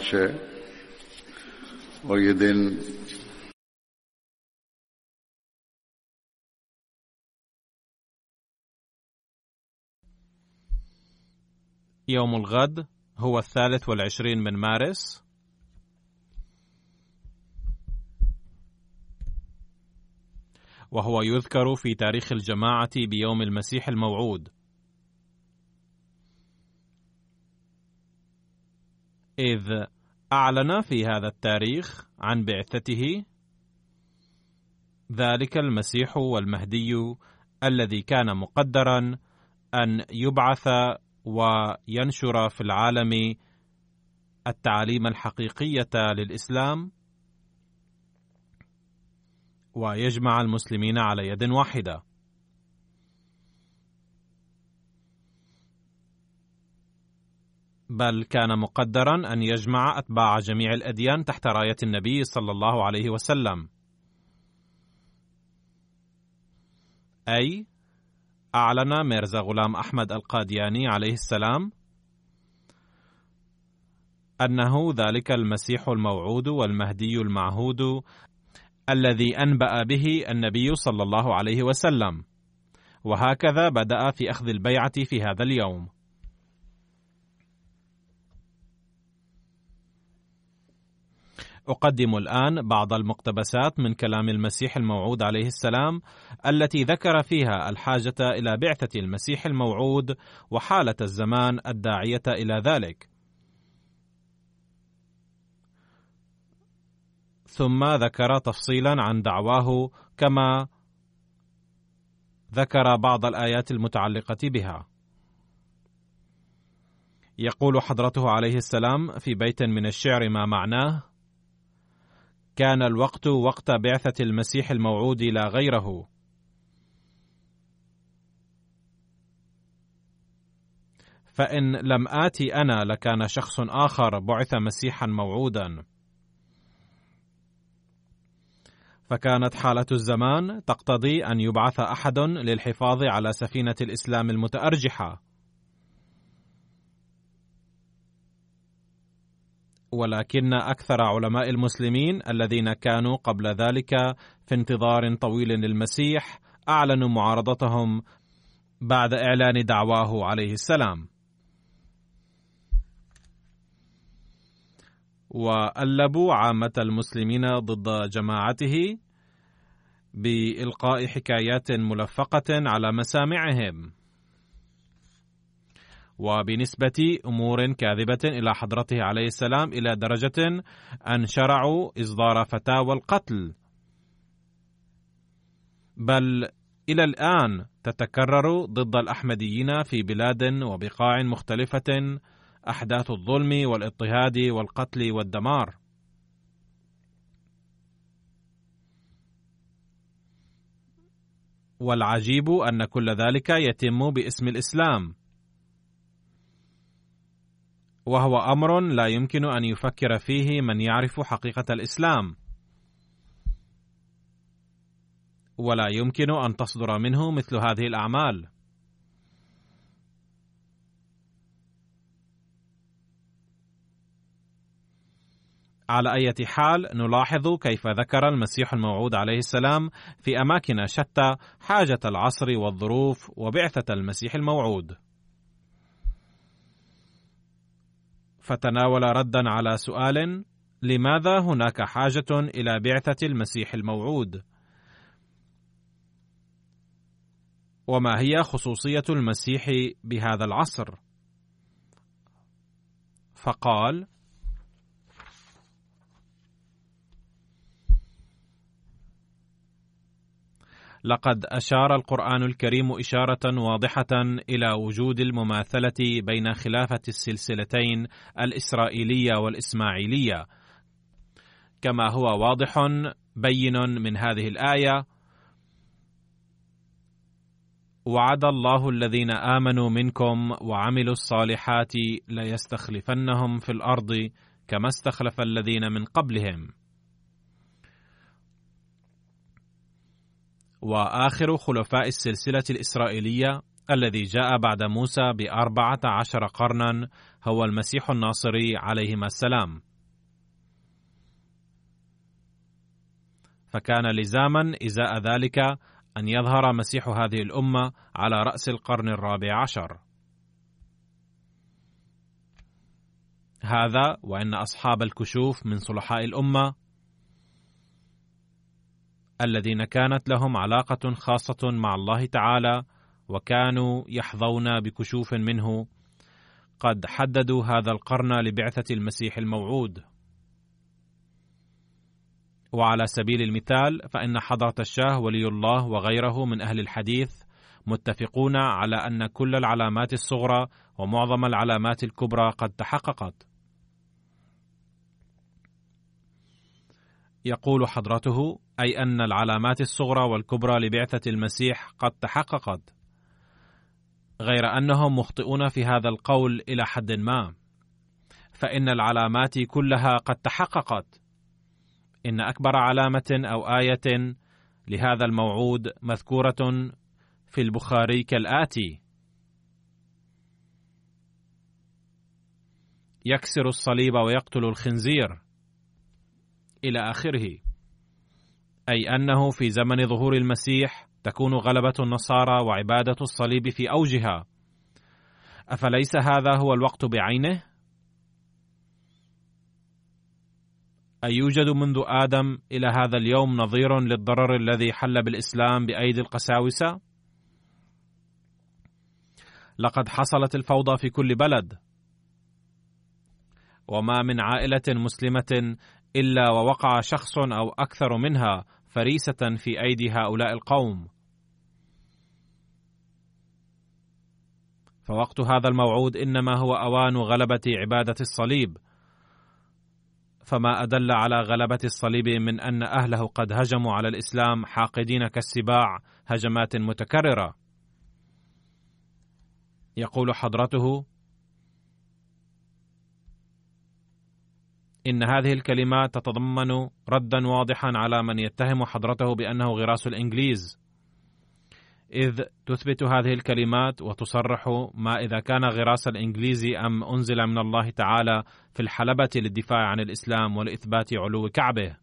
ஆட்சே وهي يوم الغد هو الثالث والعشرين من مارس. وهو يذكر في تاريخ الجماعة بيوم المسيح الموعود. إذ أعلن في هذا التاريخ عن بعثته ذلك المسيح والمهدي الذي كان مقدرا أن يبعث وينشر في العالم التعاليم الحقيقية للإسلام ويجمع المسلمين على يد واحدة. بل كان مقدرا أن يجمع أتباع جميع الأديان تحت راية النبي صلى الله عليه وسلم. أي أعلن ميرزا غلام أحمد القادياني عليه السلام أنه ذلك المسيح الموعود والمهدي المعهود الذي أنبأ به النبي صلى الله عليه وسلم. وهكذا بدأ في أخذ البيعة في هذا اليوم. أقدم الآن بعض المقتبسات من كلام المسيح الموعود عليه السلام التي ذكر فيها الحاجة إلى بعثة المسيح الموعود وحالة الزمان الداعية إلى ذلك. ثم ذكر تفصيلا عن دعواه كما ذكر بعض الآيات المتعلقة بها. يقول حضرته عليه السلام في بيت من الشعر ما معناه كان الوقت وقت بعثة المسيح الموعود لا غيره. فإن لم آتي أنا لكان شخص آخر بعث مسيحا موعودا. فكانت حالة الزمان تقتضي أن يبعث أحد للحفاظ على سفينة الإسلام المتأرجحة. ولكن أكثر علماء المسلمين الذين كانوا قبل ذلك في انتظار طويل للمسيح أعلنوا معارضتهم بعد إعلان دعواه عليه السلام. وألبوا عامة المسلمين ضد جماعته بإلقاء حكايات ملفقة على مسامعهم. وبنسبة أمور كاذبة إلى حضرته عليه السلام إلى درجة أن شرعوا إصدار فتاوى القتل. بل إلى الآن تتكرر ضد الأحمديين في بلاد وبقاع مختلفة أحداث الظلم والاضطهاد والقتل والدمار. والعجيب أن كل ذلك يتم باسم الإسلام. وهو أمر لا يمكن أن يفكر فيه من يعرف حقيقة الإسلام. ولا يمكن أن تصدر منه مثل هذه الأعمال. على أي حال نلاحظ كيف ذكر المسيح الموعود عليه السلام في أماكن شتى حاجة العصر والظروف وبعثة المسيح الموعود. فتناول ردا على سؤال لماذا هناك حاجة إلى بعثة المسيح الموعود؟ وما هي خصوصية المسيح بهذا العصر؟ فقال لقد أشار القرآن الكريم إشارة واضحة إلى وجود المماثلة بين خلافة السلسلتين الإسرائيلية والإسماعيلية. كما هو واضح بين من هذه الآية وعد الله الذين آمنوا منكم وعملوا الصالحات ليستخلفنهم في الأرض كما استخلف الذين من قبلهم. وآخر خلفاء السلسلة الإسرائيلية الذي جاء بعد موسى بأربعة عشر قرنا هو المسيح الناصري عليهما السلام. فكان لزاما إزاء ذلك أن يظهر مسيح هذه الأمة على رأس القرن الرابع عشر. هذا وأن أصحاب الكشوف من صلحاء الأمة الذين كانت لهم علاقة خاصة مع الله تعالى وكانوا يحظون بكشوف منه قد حددوا هذا القرن لبعثة المسيح الموعود. وعلى سبيل المثال فإن حضرة الشاه ولي الله وغيره من أهل الحديث متفقون على أن كل العلامات الصغرى ومعظم العلامات الكبرى قد تحققت. يقول حضرته أي أن العلامات الصغرى والكبرى لبعثة المسيح قد تحققت غير أنهم مخطئون في هذا القول إلى حد ما. فإن العلامات كلها قد تحققت. إن أكبر علامة أو آية لهذا الموعود مذكورة في البخاري كالآتي. يكسر الصليب ويقتل الخنزير. إلى آخره. أي أنه في زمن ظهور المسيح تكون غلبة النصارى وعبادة الصليب في أوجها. أفليس هذا هو الوقت بعينه؟ أي يوجد منذ آدم إلى هذا اليوم نظير للضرر الذي حل بالإسلام بأيدي القساوسة؟ لقد حصلت الفوضى في كل بلد، وما من عائلة مسلمة إلا ووقع شخص أو أكثر منها فريسة في أيدي هؤلاء القوم. فوقت هذا الموعود إنما هو أوان غلبة عبادة الصليب. فما أدل على غلبة الصليب من أن أهله قد هجموا على الإسلام حاقدين كالسباع هجمات متكررة. يقول حضرته إن هذه الكلمات تتضمن ردا واضحا على من يتهم حضرته بأنه غراس الإنجليز. إذ تثبت هذه الكلمات وتصرح ما إذا كان غراس الإنجليزي أم أنزل من الله تعالى في الحلبة للدفاع عن الإسلام ولإثبات علو كعبه.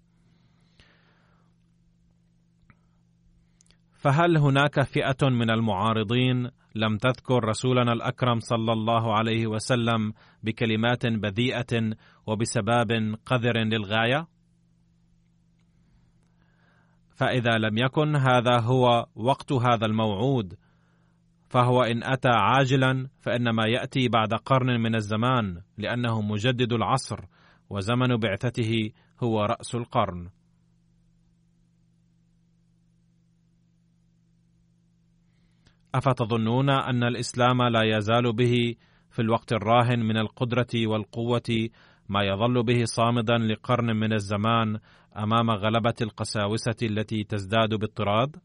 فهل هناك فئة من المعارضين لم تذكر رسولنا الأكرم صلى الله عليه وسلم بكلمات بذيئة وبسباب قذر للغاية؟ فإذا لم يكن هذا هو وقت هذا الموعود فهو إن أتى عاجلا فإنما يأتي بعد قرن من الزمان لأنه مجدد العصر وزمن بعثته هو رأس القرن. أفتظنون أن الإسلام لا يزال به في الوقت الراهن من القدرة والقوة ما يظل به صامدا لقرن من الزمان أمام غلبة القساوسة التي تزداد باضطراد؟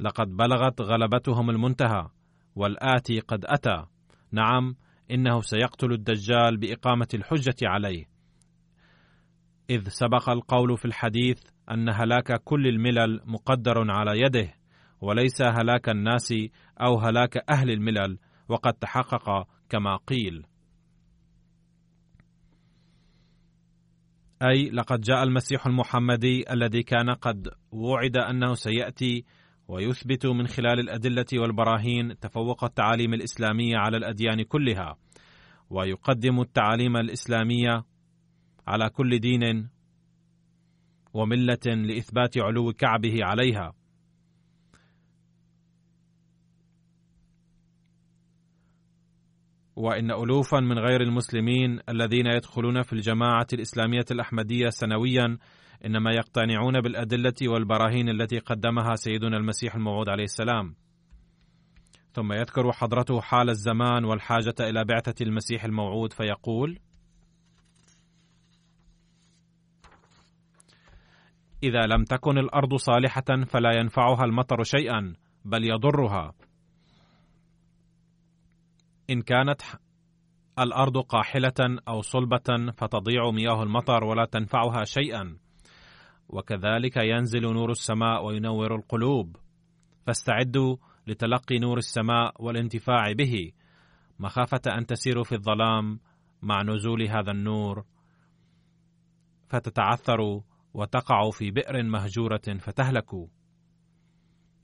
لقد بلغت غلبتهم المنتهى والآتي قد أتى. نعم إنه سيقتل الدجال بإقامة الحجة عليه. إذ سبق القول في الحديث أن هلاك كل الملل مقدر على يده. وليس هلاك الناس أو هلاك أهل الملل وقد تحقق كما قيل. أي لقد جاء المسيح المحمدي الذي كان قد وعد أنه سيأتي ويثبت من خلال الأدلة والبراهين تفوق التعاليم الإسلامية على الأديان كلها ويقدم التعاليم الإسلامية على كل دين وملة لإثبات علو كعبه عليها. وإن الوفا من غير المسلمين الذين يدخلون في الجماعة الإسلامية الأحمدية سنويا إنما يقتنعون بالأدلة والبراهين التي قدمها سيدنا المسيح الموعود عليه السلام. ثم يذكر حضرته حال الزمان والحاجة إلى بعثة المسيح الموعود فيقول إذا لم تكن الأرض صالحة فلا ينفعها المطر شيئا بل يضرها. إن كانت الأرض قاحلة أو صلبة فتضيع مياه المطر ولا تنفعها شيئا. وكذلك ينزل نور السماء وينور القلوب. فاستعدوا لتلقي نور السماء والانتفاع به. مخافة أن تسيروا في الظلام مع نزول هذا النور. فتتعثروا وتقعوا في بئر مهجورة فتهلكوا.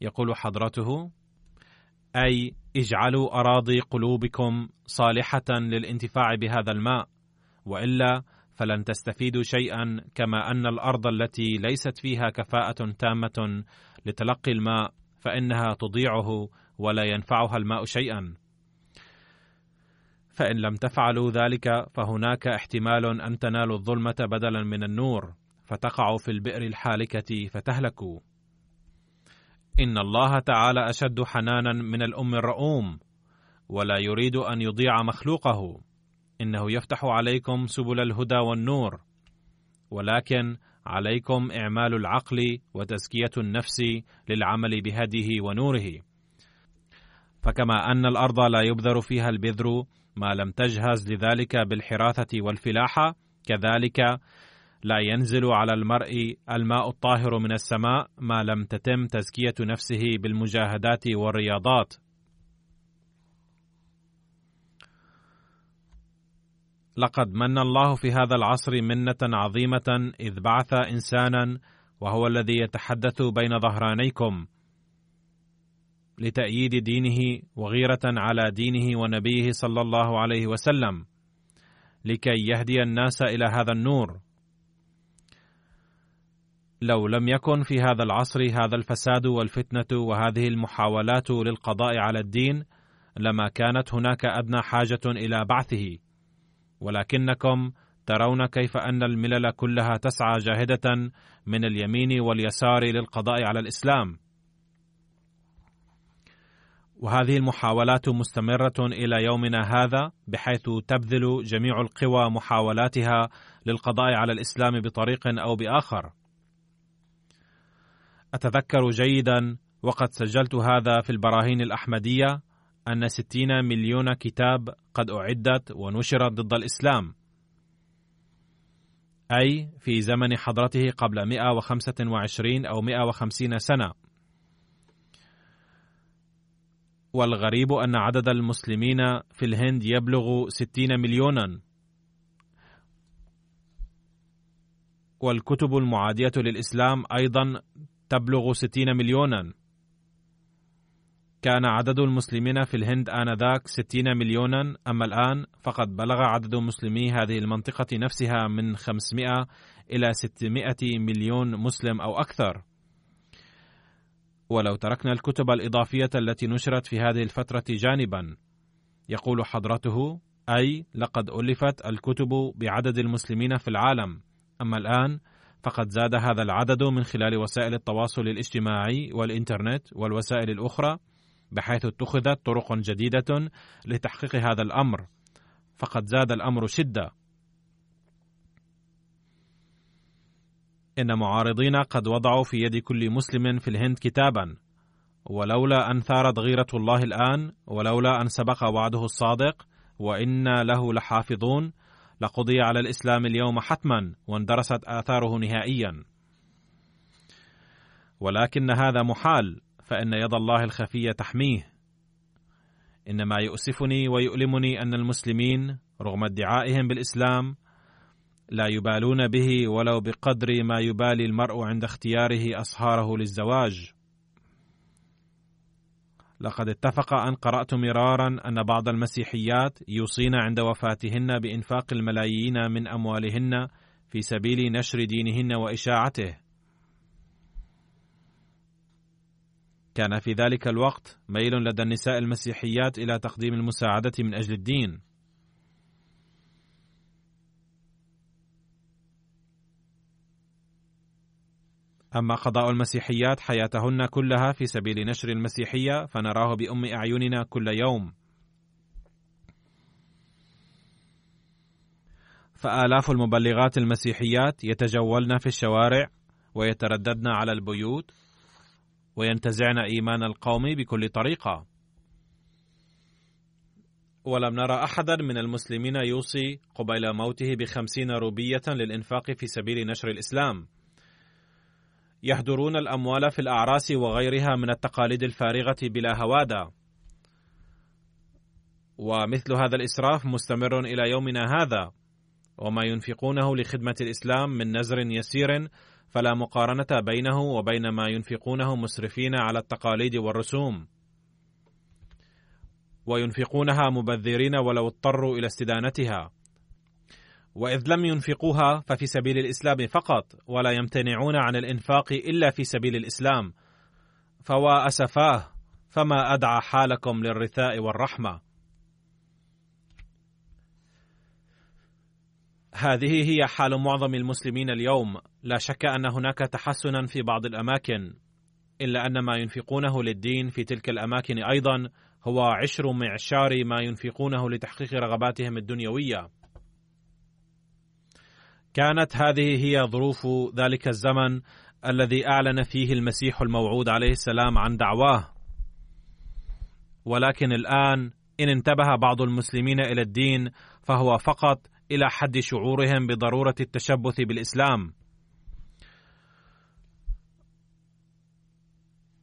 يقول حضرته أي اجعلوا أراضي قلوبكم صالحة للانتفاع بهذا الماء وإلا فلن تستفيدوا شيئا كما أن الأرض التي ليست فيها كفاءة تامة لتلقي الماء فإنها تضيعه ولا ينفعها الماء شيئا. فإن لم تفعلوا ذلك فهناك احتمال أن تنالوا الظلمة بدلا من النور فتقعوا في البئر الحالكة فتهلكوا. إن الله تعالى أشد حنانا من الأم الرؤوم ولا يريد أن يضيع مخلوقه. إنه يفتح عليكم سبل الهدى والنور ولكن عليكم إعمال العقل وتزكية النفس للعمل بهديه ونوره. فكما أن الأرض لا يبذر فيها البذر ما لم تجهز لذلك بالحراثة والفلاحه كذلك لا ينزل على المرء الماء الطاهر من السماء ما لم تتم تزكية نفسه بالمجاهدات والرياضات. لقد من الله في هذا العصر منة عظيمة إذ بعث إنسانا وهو الذي يتحدث بين ظهرانيكم لتأييد دينه وغيرة على دينه ونبيه صلى الله عليه وسلم لكي يهدي الناس إلى هذا النور. لو لم يكن في هذا العصر هذا الفساد والفتنة وهذه المحاولات للقضاء على الدين لما كانت هناك أدنى حاجة إلى بعثه. ولكنكم ترون كيف أن الملل كلها تسعى جاهدة من اليمين واليسار للقضاء على الإسلام. وهذه المحاولات مستمرة إلى يومنا هذا بحيث تبذل جميع القوى محاولاتها للقضاء على الإسلام بطريق أو بآخر. أتذكر جيدا وقد سجلت هذا في البراهين الأحمدية أن ستين مليون كتاب قد أعدت ونشرت ضد الإسلام. أي في زمن حضرته قبل 125 أو 150 سنة. والغريب أن عدد المسلمين في الهند يبلغ 60 مليونا. والكتب المعادية للإسلام أيضا تبلغ ستين مليونا. كان عدد المسلمين في الهند آنذاك ستين مليونا أما الآن فقد بلغ عدد مسلمي هذه المنطقة نفسها من 500 إلى 600 مليون مسلم أو أكثر. ولو تركنا الكتب الإضافية التي نشرت في هذه الفترة جانبا يقول حضرته أي لقد ألفت الكتب بعدد المسلمين في العالم. أما الآن فقد زاد هذا العدد من خلال وسائل التواصل الاجتماعي والإنترنت والوسائل الأخرى بحيث اتخذت طرق جديدة لتحقيق هذا الأمر. فقد زاد الأمر شدة. إن معارضين قد وضعوا في يد كل مسلم في الهند كتابا. ولولا أن ثارت غيرة الله الآن ولولا أن سبق وعده الصادق وإنا له لحافظون لقضي على الإسلام اليوم حتما واندرست آثاره نهائيا. ولكن هذا محال فإن يد الله الخفية تحميه. إنما يؤسفني ويؤلمني أن المسلمين رغم ادعائهم بالإسلام لا يبالون به ولو بقدر ما يبالي المرء عند اختياره أصهاره للزواج. لقد اتفق أن قرأت مرارا أن بعض المسيحيات يوصين عند وفاتهن بإنفاق الملايين من أموالهن في سبيل نشر دينهن وإشاعته. كان في ذلك الوقت ميل لدى النساء المسيحيات إلى تقديم المساعدة من أجل الدين. أما قضاء المسيحيات حياتهن كلها في سبيل نشر المسيحية فنراه بأم أعيننا كل يوم. فآلاف المبلغات المسيحيات يتجولن في الشوارع ويترددن على البيوت وينتزعن إيمان القوم بكل طريقة. ولم نرى أحدا من المسلمين يوصي قبيل موته بخمسين روبية للإنفاق في سبيل نشر الإسلام. يهدرون الأموال في الأعراس وغيرها من التقاليد الفارغة بلا هوادة. ومثل هذا الإسراف مستمر إلى يومنا هذا. وما ينفقونه لخدمة الإسلام من نزر يسير فلا مقارنة بينه وبين ما ينفقونه مسرفين على التقاليد والرسوم. وينفقونها مبذرين ولو اضطروا إلى استدانتها. وإذ لم ينفقوها ففي سبيل الإسلام فقط ولا يمتنعون عن الإنفاق إلا في سبيل الإسلام. فوا اسفاه فما أدعى حالكم للرثاء والرحمة. هذه هي حال معظم المسلمين اليوم. لا شك أن هناك تحسنا في بعض الأماكن إلا أن ما ينفقونه للدين في تلك الأماكن أيضا هو عشر معشار ما ينفقونه لتحقيق رغباتهم الدنيوية. كانت هذه هي ظروف ذلك الزمن الذي أعلن فيه المسيح الموعود عليه السلام عن دعواه. ولكن الآن إن انتبه بعض المسلمين إلى الدين فهو فقط إلى حد شعورهم بضرورة التشبث بالإسلام.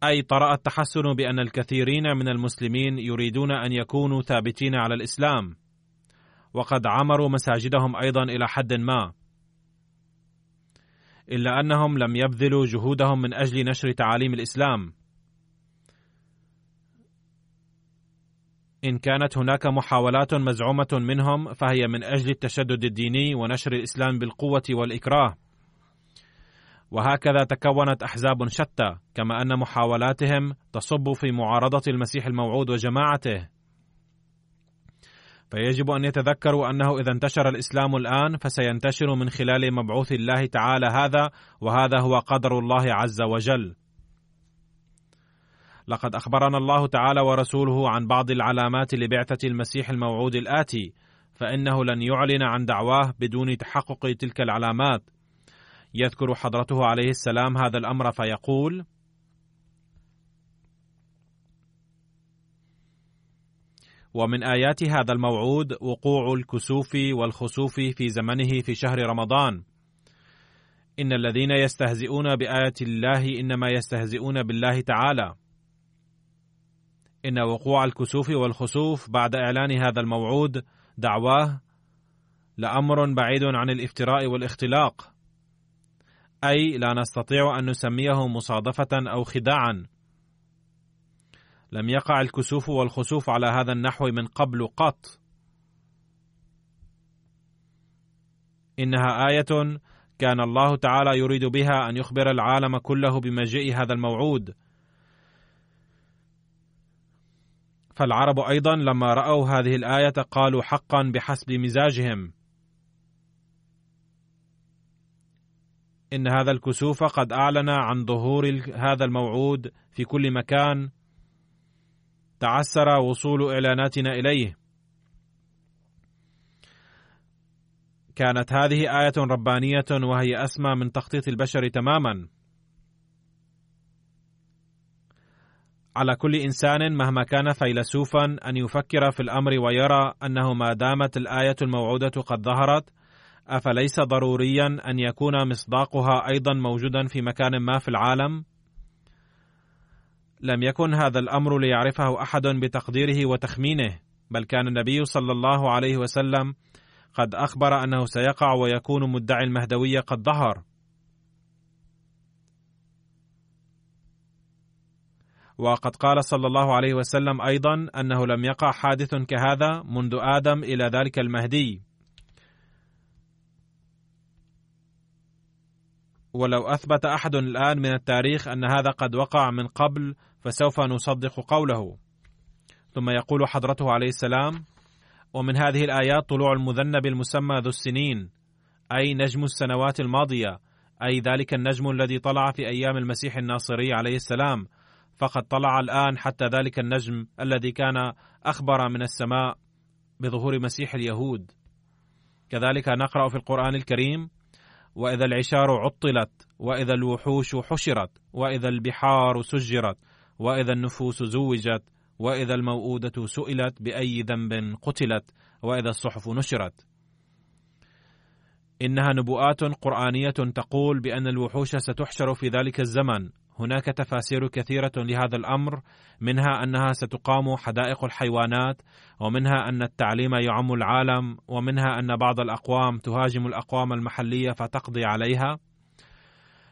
أي طرأ التحسن بأن الكثيرين من المسلمين يريدون أن يكونوا ثابتين على الإسلام. وقد عمروا مساجدهم أيضا إلى حد ما. إلا أنهم لم يبذلوا جهودهم من أجل نشر تعاليم الإسلام. إن كانت هناك محاولات مزعومة منهم فهي من أجل التشدد الديني ونشر الإسلام بالقوة والإكراه. وهكذا تكونت أحزاب شتى كما أن محاولاتهم تصب في معارضة المسيح الموعود وجماعته. فيجب أن يتذكروا أنه إذا انتشر الإسلام الآن فسينتشر من خلال مبعوث الله تعالى هذا وهذا هو قدر الله عز وجل. لقد أخبرنا الله تعالى ورسوله عن بعض العلامات لبعثة المسيح الموعود الآتي فإنه لن يعلن عن دعواه بدون تحقق تلك العلامات. يذكر حضرته عليه السلام هذا الأمر فيقول ومن آيات هذا الموعود وقوع الكسوف والخسوف في زمنه في شهر رمضان. إن الذين يستهزئون بآيات الله إنما يستهزئون بالله تعالى. إن وقوع الكسوف والخسوف بعد إعلان هذا الموعود دعواه لأمر بعيد عن الافتراء والاختلاق. أي لا نستطيع أن نسميه مصادفة أو خداعا. لم يقع الكسوف والخسوف على هذا النحو من قبل قط. إنها آية كان الله تعالى يريد بها أن يخبر العالم كله بمجيء هذا الموعود. فالعرب أيضا لما رأوا هذه الآية قالوا حقا بحسب مزاجهم. إن هذا الكسوف قد أعلن عن ظهور هذا الموعود في كل مكان تعسر وصول إعلاناتنا إليه. كانت هذه آية ربانية وهي أسمى من تخطيط البشر تماما. على كل إنسان مهما كان فيلسوفا أن يفكر في الأمر ويرى أنه ما دامت الآية الموعودة قد ظهرت أفليس ضروريا أن يكون مصداقها أيضا موجودا في مكان ما في العالم؟ لم يكن هذا الأمر ليعرفه أحد بتقديره وتخمينه بل كان النبي صلى الله عليه وسلم قد أخبر أنه سيقع ويكون مدعي المهدويه قد ظهر. وقد قال صلى الله عليه وسلم أيضا أنه لم يقع حادث كهذا منذ آدم إلى ذلك المهدي. ولو أثبت أحد الآن من التاريخ أن هذا قد وقع من قبل فسوف نصدق قوله. ثم يقول حضرته عليه السلام ومن هذه الآيات طلوع المذنب المسمى ذو السنين أي نجم السنوات الماضية أي ذلك النجم الذي طلع في أيام المسيح الناصري عليه السلام فقد طلع الآن حتى ذلك النجم الذي كان أخبر من السماء بظهور مسيح اليهود. كذلك نقرأ في القرآن الكريم وإذا العشار عطلت وإذا الوحوش حشرت وإذا البحار سجرت وإذا النفوس زوجت وإذا الموءودة سئلت بأي ذنب قتلت وإذا الصحف نشرت. إنها نبوءات قرآنية تقول بأن الوحوش ستحشر في ذلك الزمن. هناك تفاسير كثيرة لهذا الأمر منها أنها ستقام حدائق الحيوانات ومنها أن التعليم يعم العالم ومنها أن بعض الأقوام تهاجم الأقوام المحلية فتقضي عليها.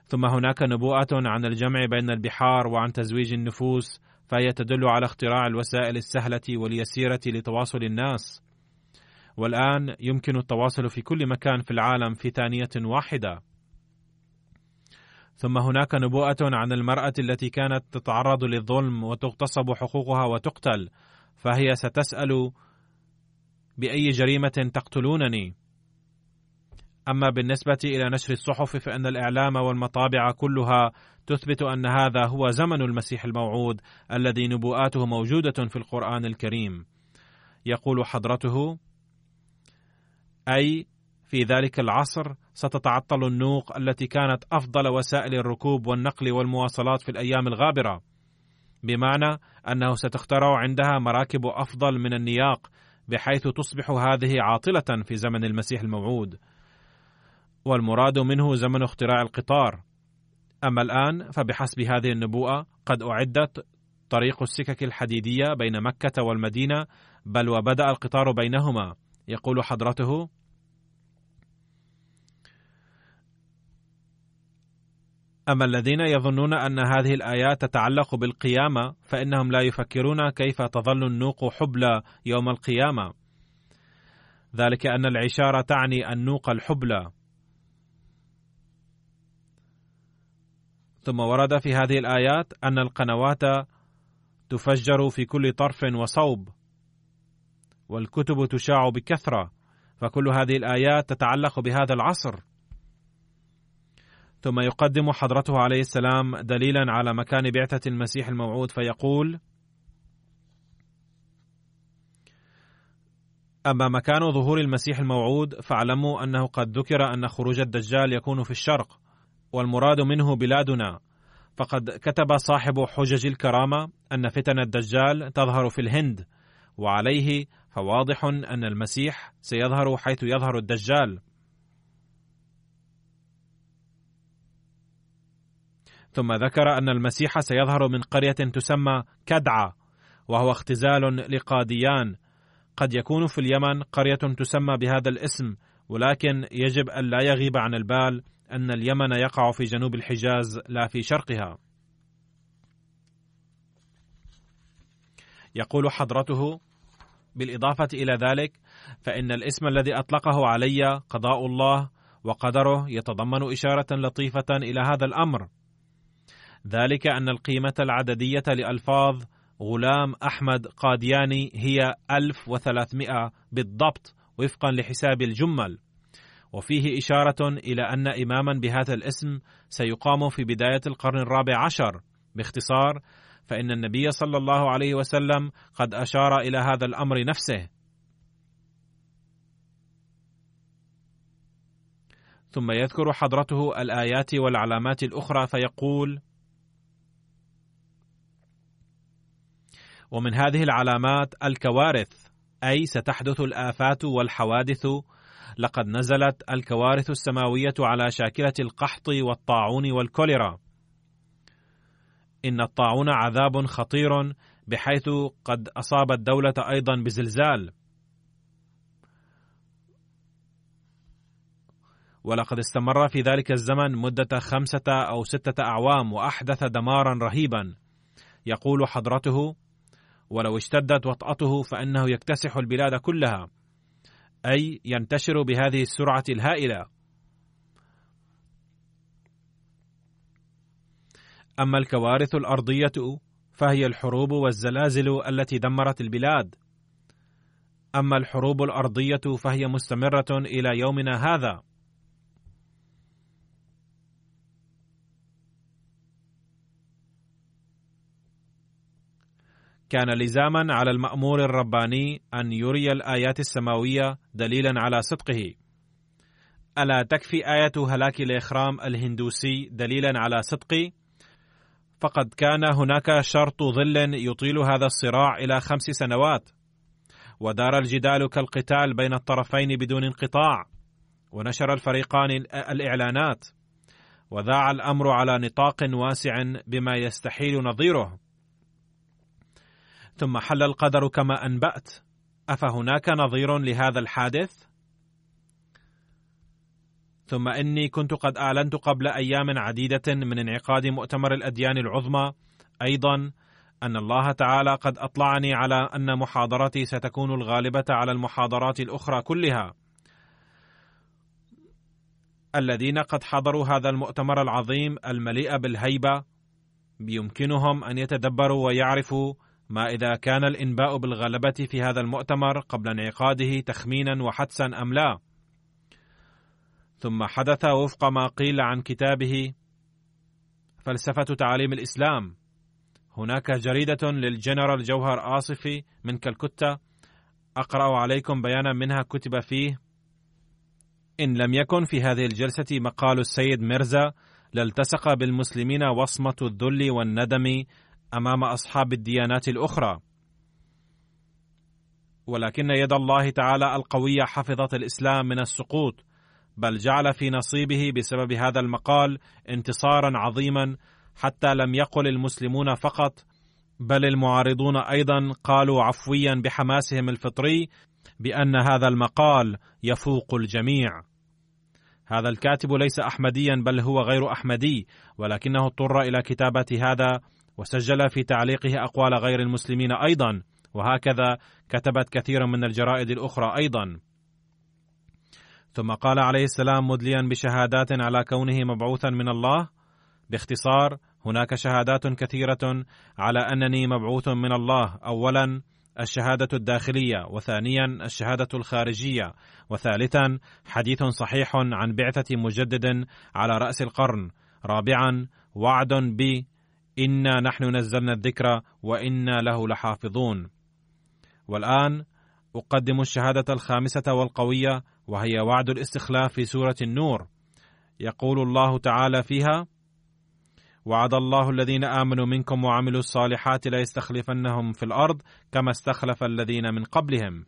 ثم هناك نبوءة عن الجمع بين البحار وعن تزويج النفوس فهي تدل على اختراع الوسائل السهلة واليسيرة لتواصل الناس. والآن يمكن التواصل في كل مكان في العالم في ثانية واحدة. ثم هناك نبوءة عن المرأة التي كانت تتعرض للظلم وتغتصب حقوقها وتقتل فهي ستسأل بأي جريمة تقتلونني؟ أما بالنسبة إلى نشر الصحف فإن الإعلام والمطابع كلها تثبت أن هذا هو زمن المسيح الموعود الذي نبوءاته موجودة في القرآن الكريم. يقول حضرته أي في ذلك العصر ستتعطل النوق التي كانت أفضل وسائل الركوب والنقل والمواصلات في الأيام الغابرة بمعنى أنه ستخترع عندها مراكب أفضل من النياق بحيث تصبح هذه عاطلة في زمن المسيح الموعود. والمراد منه زمن اختراع القطار. أما الآن فبحسب هذه النبوءة قد أعدت طريق السكك الحديدية بين مكة والمدينة بل وبدأ القطار بينهما. يقول حضرته أما الذين يظنون أن هذه الآيات تتعلق بالقيامة فإنهم لا يفكرون كيف تظل النوق حبلى يوم القيامة. ذلك أن العشارة تعني النوق الحبلى. ثم ورد في هذه الآيات أن القنوات تفجر في كل طرف وصوب والكتب تشاع بكثرة فكل هذه الآيات تتعلق بهذا العصر. ثم يقدم حضرته عليه السلام دليلا على مكان بعثة المسيح الموعود فيقول: أما مكان ظهور المسيح الموعود فاعلموا أنه قد ذكر أن خروج الدجال يكون في الشرق والمراد منه بلادنا. فقد كتب صاحب حجج الكرامة أن فتن الدجال تظهر في الهند وعليه فواضح أن المسيح سيظهر حيث يظهر الدجال. ثم ذكر أن المسيح سيظهر من قرية تسمى كدعة وهو اختزال لقاديان. قد يكون في اليمن قرية تسمى بهذا الاسم ولكن يجب أن لا يغيب عن البال. أن اليمن يقع في جنوب الحجاز لا في شرقها. يقول حضرته بالإضافة إلى ذلك فإن الاسم الذي أطلقه علي قضاء الله وقدره يتضمن إشارة لطيفة إلى هذا الأمر ذلك أن القيمة العددية لألفاظ غلام أحمد قادياني هي 1300 بالضبط وفقا لحساب الجمل وفيه إشارة إلى أن إماما بهذا الاسم سيقام في بداية القرن الرابع عشر. باختصار فإن النبي صلى الله عليه وسلم قد أشار إلى هذا الأمر نفسه. ثم يذكر حضرته الآيات والعلامات الأخرى فيقول: ومن هذه العلامات الكوارث أي ستحدث الآفات والحوادث لقد نزلت الكوارث السماوية على شاكلة القحط والطاعون والكوليرا. إن الطاعون عذاب خطير بحيث قد أصاب الدولة أيضا بزلزال. ولقد استمر في ذلك الزمن مدة خمسة أو ستة أعوام وأحدث دمارا رهيبا. يقول حضرته ولو اشتدت وطأته فإنه يكتسح البلاد كلها. أي ينتشر بهذه السرعة الهائلة. أما الكوارث الأرضية فهي الحروب والزلازل التي دمرت البلاد. أما الحروب الأرضية فهي مستمرة إلى يومنا هذا. كان لزاما على المأمور الرباني أن يري الآيات السماوية دليلا على صدقه. ألا تكفي آية هلاك الإخرام الهندوسي دليلا على صدقي فقد كان هناك شرط ظل يطيل هذا الصراع إلى خمس سنوات. ودار الجدال كالقتال بين الطرفين بدون انقطاع. ونشر الفريقان الإعلانات. وذاع الأمر على نطاق واسع بما يستحيل نظيره. ثم حل القدر كما أنبأت. أفهناك نظير لهذا الحادث؟ ثم إني كنت قد أعلنت قبل أيام عديدة من انعقاد مؤتمر الأديان العظمى أيضا أن الله تعالى قد أطلعني على أن محاضرتي ستكون الغالبة على المحاضرات الأخرى كلها. الذين قد حضروا هذا المؤتمر العظيم المليء بالهيبة بيمكنهم أن يتدبروا ويعرفوا ما إذا كان الإنباء بالغلبة في هذا المؤتمر قبل انعقاده تخمينا وحدسا أم لا؟ ثم حدث وفق ما قيل عن كتابه فلسفة تعاليم الإسلام. هناك جريدة للجنرال جوهر آصفي من كالكتة. أقرأ عليكم بيانا منها كتب فيه. إن لم يكن في هذه الجلسة مقال السيد ميرزا لالتصق بالمسلمين وصمة الذل والندم أمام أصحاب الديانات الأخرى. ولكن يد الله تعالى القويه حفظت الإسلام من السقوط بل جعل في نصيبه بسبب هذا المقال انتصارا عظيما حتى لم يقل المسلمون فقط بل المعارضون أيضا قالوا عفويا بحماسهم الفطري بأن هذا المقال يفوق الجميع. هذا الكاتب ليس احمديا بل هو غير أحمدي ولكنه اضطر إلى كتابة هذا وسجل في تعليقه أقوال غير المسلمين أيضا وهكذا كتبت كثير من الجرائد الأخرى أيضا. ثم قال عليه السلام مدليا بشهادات على كونه مبعوثا من الله. باختصار هناك شهادات كثيرة على أنني مبعوث من الله. اولا الشهادة الداخلية وثانيا الشهادة الخارجية وثالثا حديث صحيح عن بعثة مجدد على رأس القرن. رابعا وعد ب انا نحن نزلنا الذكر وأنا له لحافظون. والآن أقدم الشهادة الخامسة والقوية وهي وعد الاستخلاف في سورة النور. يقول الله تعالى فيها وعد الله الذين آمنوا منكم وعملوا الصالحات ليستخلفنهم في الأرض كما استخلف الذين من قبلهم.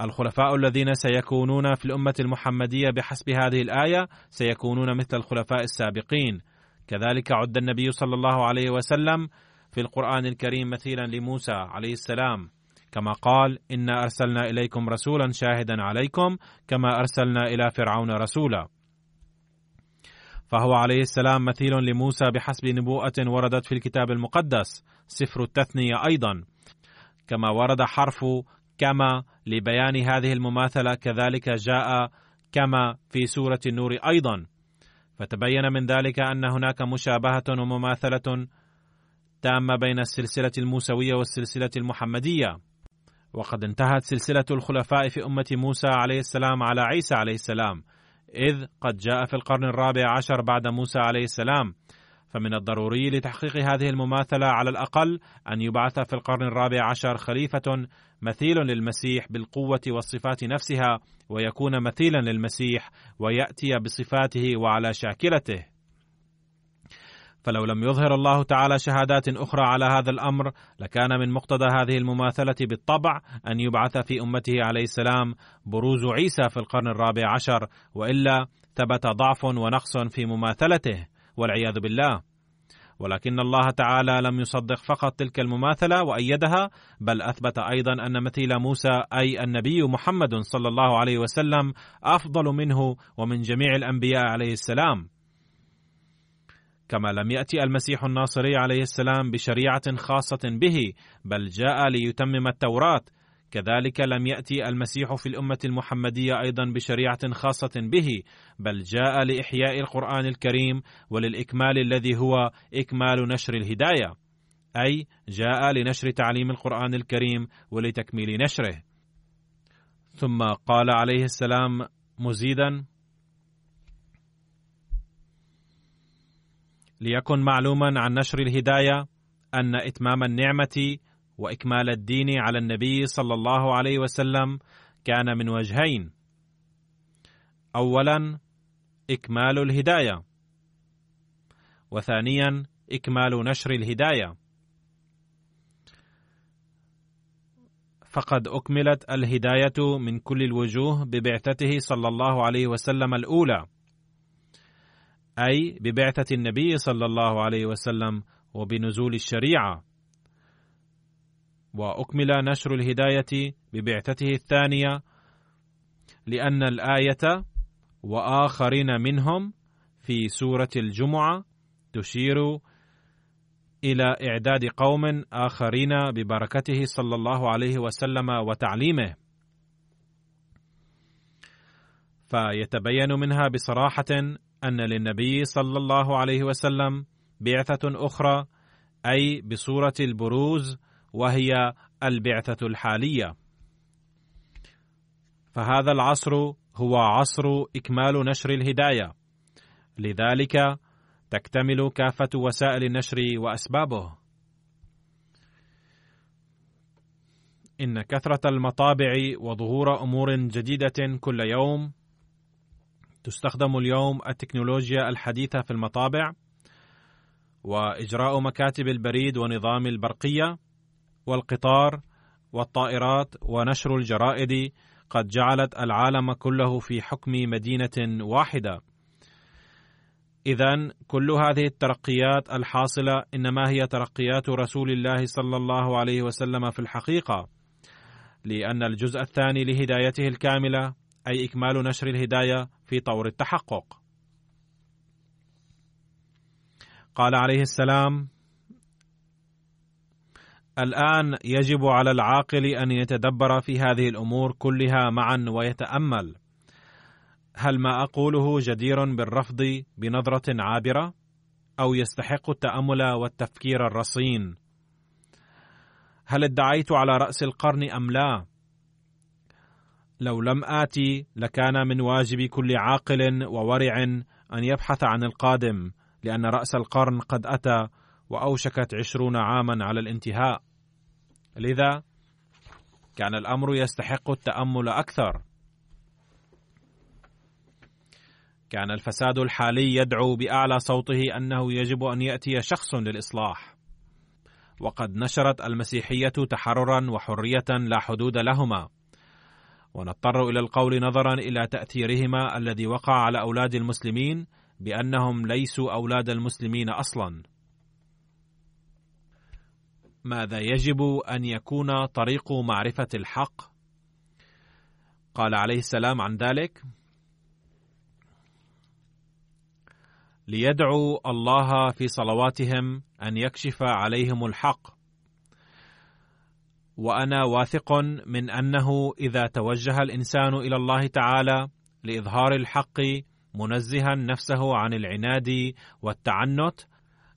الخلفاء الذين سيكونون في الأمة المحمدية بحسب هذه الآية سيكونون مثل الخلفاء السابقين. كذلك عد النبي صلى الله عليه وسلم في القرآن الكريم مثيلا لموسى عليه السلام كما قال إنا أرسلنا إليكم رسولا شاهدا عليكم كما أرسلنا إلى فرعون رسولا. فهو عليه السلام مثيل لموسى بحسب نبوءة وردت في الكتاب المقدس سفر التثنية أيضا كما ورد حرف كما لبيان هذه المماثلة كذلك جاء كما في سورة النور أيضا. فتبين من ذلك أن هناك مشابهة ومماثلة تامة بين السلسلة الموسوية والسلسلة المحمدية. وقد انتهت سلسلة الخلفاء في أمة موسى عليه السلام على عيسى عليه السلام إذ قد جاء في القرن الرابع عشر بعد موسى عليه السلام. فمن الضروري لتحقيق هذه المماثلة على الأقل أن يبعث في القرن الرابع عشر خليفة مثيل للمسيح بالقوة والصفات نفسها ويكون مثيلا للمسيح ويأتي بصفاته وعلى شاكلته. فلو لم يظهر الله تعالى شهادات أخرى على هذا الأمر لكان من مقتضى هذه المماثلة بالطبع أن يبعث في أمته عليه السلام بروز عيسى في القرن الرابع عشر وإلا ثبت ضعف ونقص في مماثلته. والعياذ بالله. ولكن الله تعالى لم يصدق فقط تلك المماثلة وأيدها بل أثبت أيضا أن مثيل موسى أي النبي محمد صلى الله عليه وسلم أفضل منه ومن جميع الأنبياء عليه السلام. كما لم يأتي المسيح الناصري عليه السلام بشريعة خاصة به بل جاء ليتمم التوراة كذلك لم يأتي المسيح في الأمة المحمدية أيضا بشريعة خاصة به بل جاء لإحياء القرآن الكريم وللإكمال الذي هو إكمال نشر الهداية أي جاء لنشر تعليم القرآن الكريم ولتكميل نشره. ثم قال عليه السلام مزيدا ليكن معلوما عن نشر الهداية أن إتمام النعمة وإكمال الدين على النبي صلى الله عليه وسلم كان من وجهين. اولا إكمال الهداية. وثانيا إكمال نشر الهداية. فقد أكملت الهداية من كل الوجوه ببعثته صلى الله عليه وسلم الأولى. أي ببعثة النبي صلى الله عليه وسلم وبنزول الشريعة. وأكمل نشر الهداية ببعثته الثانية لأن الآية وآخرين منهم في سورة الجمعة تشير إلى إعداد قوم آخرين ببركته صلى الله عليه وسلم وتعليمه. فيتبين منها بصراحة أن للنبي صلى الله عليه وسلم بعثة أخرى أي بصوره البروز وهي البعثة الحالية. فهذا العصر هو عصر إكمال نشر الهداية. لذلك تكتمل كافة وسائل النشر وأسبابه. إن كثرة المطابع وظهور أمور جديدة كل يوم تستخدم اليوم التكنولوجيا الحديثة في المطابع وإجراء مكاتب البريد ونظام البرقية والقطار والطائرات ونشر الجرائد قد جعلت العالم كله في حكم مدينة واحدة. اذا كل هذه الترقيات الحاصلة إنما هي ترقيات رسول الله صلى الله عليه وسلم في الحقيقة لأن الجزء الثاني لهدايته الكاملة أي إكمال نشر الهداية في طور التحقق. قال عليه السلام الآن يجب على العاقل أن يتدبر في هذه الأمور كلها معا ويتأمل. هل ما أقوله جدير بالرفض بنظرة عابرة أو يستحق التأمل والتفكير الرصين؟ هل ادعيت على رأس القرن أم لا؟ لو لم آتي لكان من واجب كل عاقل وورع أن يبحث عن القادم لأن رأس القرن قد أتى وأوشكت عشرون عاما على الانتهاء. لذا كان الأمر يستحق التأمل أكثر. كان الفساد الحالي يدعو بأعلى صوته أنه يجب أن يأتي شخص للإصلاح. وقد نشرت المسيحية تحررا وحرية لا حدود لهما. ونضطر إلى القول نظرا إلى تأثيرهما الذي وقع على أولاد المسلمين بأنهم ليسوا أولاد المسلمين أصلا. ماذا يجب أن يكون طريق معرفة الحق؟ قال عليه السلام عن ذلك ليدعوا الله في صلواتهم أن يكشف عليهم الحق. وأنا واثق من أنه إذا توجه الإنسان إلى الله تعالى لإظهار الحق منزها نفسه عن العناد والتعنت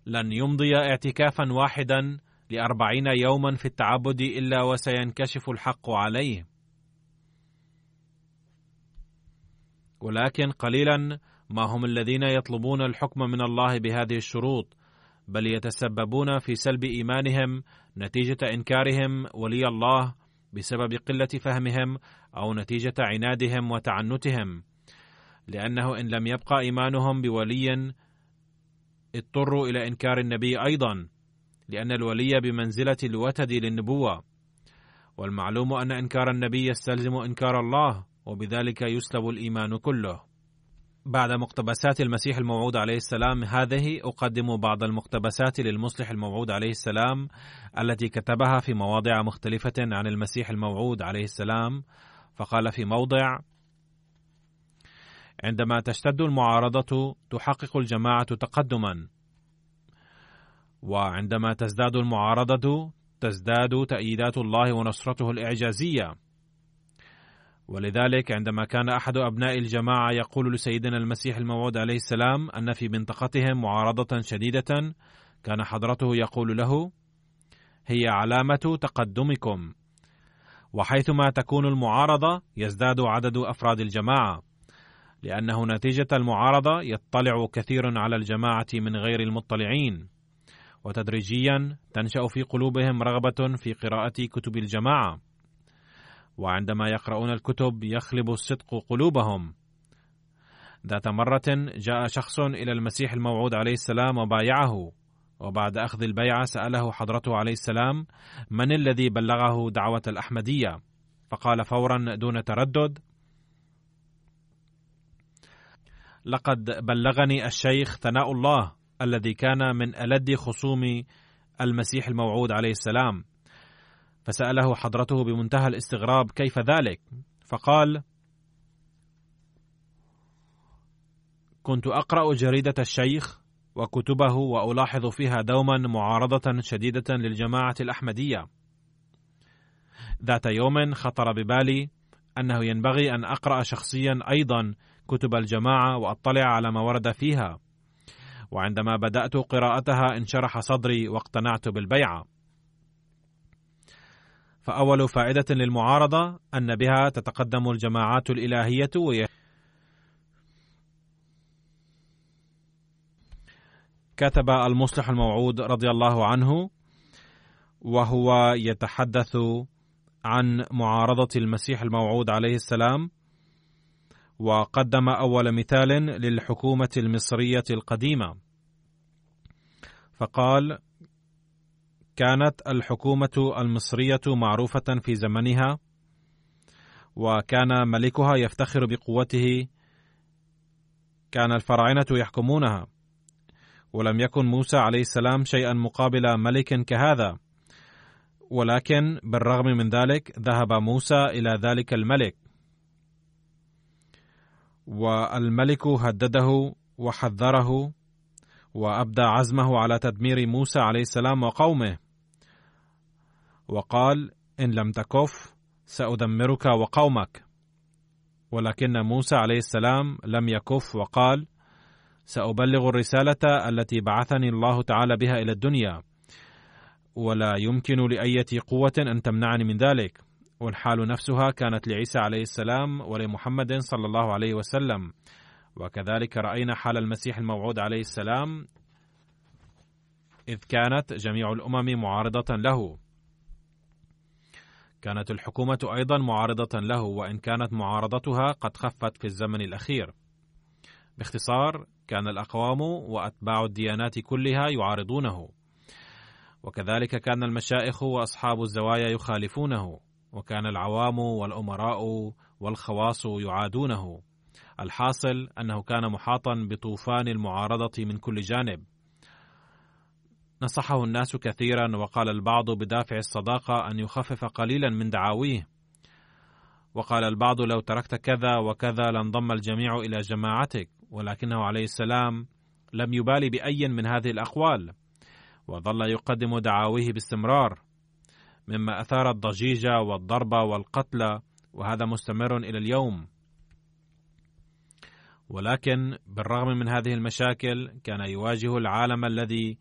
لن يمضي اعتكافا واحدا لأربعين يوما في التعبد إلا وسينكشف الحق عليه. ولكن قليلا ما هم الذين يطلبون الحكم من الله بهذه الشروط بل يتسببون في سلب إيمانهم نتيجة إنكارهم ولي الله بسبب قلة فهمهم أو نتيجة عنادهم وتعنتهم. لأنه إن لم يبقى إيمانهم بولي اضطروا إلى إنكار النبي أيضا. لأن الولي بمنزلة الوتد للنبوة والمعلوم أن إنكار النبي يستلزم إنكار الله وبذلك يسلب الإيمان كله. بعد مقتبسات المسيح الموعود عليه السلام هذه أقدم بعض المقتبسات للمصلح الموعود عليه السلام التي كتبها في مواضع مختلفة عن المسيح الموعود عليه السلام. فقال في موضع عندما تشتد المعارضة تحقق الجماعة تقدما وعندما تزداد المعارضة تزداد تأييدات الله ونصرته الإعجازية. ولذلك عندما كان أحد أبناء الجماعة يقول لسيدنا المسيح الموعود عليه السلام أن في منطقتهم معارضة شديدة كان حضرته يقول له هي علامة تقدمكم. وحيثما تكون المعارضة يزداد عدد أفراد الجماعة. لأنه نتيجة المعارضة يطلع كثير على الجماعة من غير المطلعين. وتدريجيا تنشأ في قلوبهم رغبة في قراءة كتب الجماعة. وعندما يقرؤون الكتب يخلب الصدق قلوبهم. ذات مرة جاء شخص إلى المسيح الموعود عليه السلام وبايعه. وبعد أخذ البيعة سأله حضرته عليه السلام من الذي بلغه دعوة الأحمدية؟ فقال فورا دون تردد لقد بلغني الشيخ ثناء الله. الذي كان من ألد خصوم المسيح الموعود عليه السلام فسأله حضرته بمنتهى الاستغراب كيف ذلك؟ فقال: كنت أقرأ جريدة الشيخ وكتبه وألاحظ فيها دوما معارضة شديدة للجماعة الأحمدية. ذات يوم خطر ببالي أنه ينبغي أن أقرأ شخصيا أيضا كتب الجماعة وأطلع على ما ورد فيها. وعندما بدأت قراءتها انشرح صدري واقتنعت بالبيعة. فأول فائدة للمعارضة أن بها تتقدم الجماعات الإلهية وي كتب المصلح الموعود رضي الله عنه وهو يتحدث عن معارضة المسيح الموعود عليه السلام وقدم أول مثال للحكومة المصرية القديمة. فقال كانت الحكومة المصرية معروفة في زمنها وكان ملكها يفتخر بقوته كان الفراعنة يحكمونها. ولم يكن موسى عليه السلام شيئا مقابل ملك كهذا ولكن بالرغم من ذلك ذهب موسى إلى ذلك الملك. والملك هدده وحذره وأبدى عزمه على تدمير موسى عليه السلام وقومه. وقال إن لم تكف سأدمرك وقومك. ولكن موسى عليه السلام لم يكف وقال سأبلغ الرسالة التي بعثني الله تعالى بها إلى الدنيا ولا يمكن لأية قوة أن تمنعني من ذلك. والحال نفسها كانت لعيسى عليه السلام ولمحمد صلى الله عليه وسلم وكذلك رأينا حال المسيح الموعود عليه السلام إذ كانت جميع الأمم معارضة له كانت الحكومة أيضا معارضة له وإن كانت معارضتها قد خفت في الزمن الأخير. باختصار كان الأقوام وأتباع الديانات كلها يعارضونه. وكذلك كان المشائخ وأصحاب الزوايا يخالفونه، وكان العوام والأمراء والخواص يعادونه. الحاصل أنه كان محاطا بطوفان المعارضة من كل جانب. نصحه الناس كثيرا وقال البعض بدافع الصداقة أن يخفف قليلا من دعاويه وقال البعض لو تركت كذا وكذا لانضم الجميع إلى جماعتك ولكنه عليه السلام لم يبالي بأي من هذه الأقوال وظل يقدم دعاويه باستمرار مما أثار الضجيج والضرب والقتل وهذا مستمر إلى اليوم. ولكن بالرغم من هذه المشاكل كان يواجه العالم الذي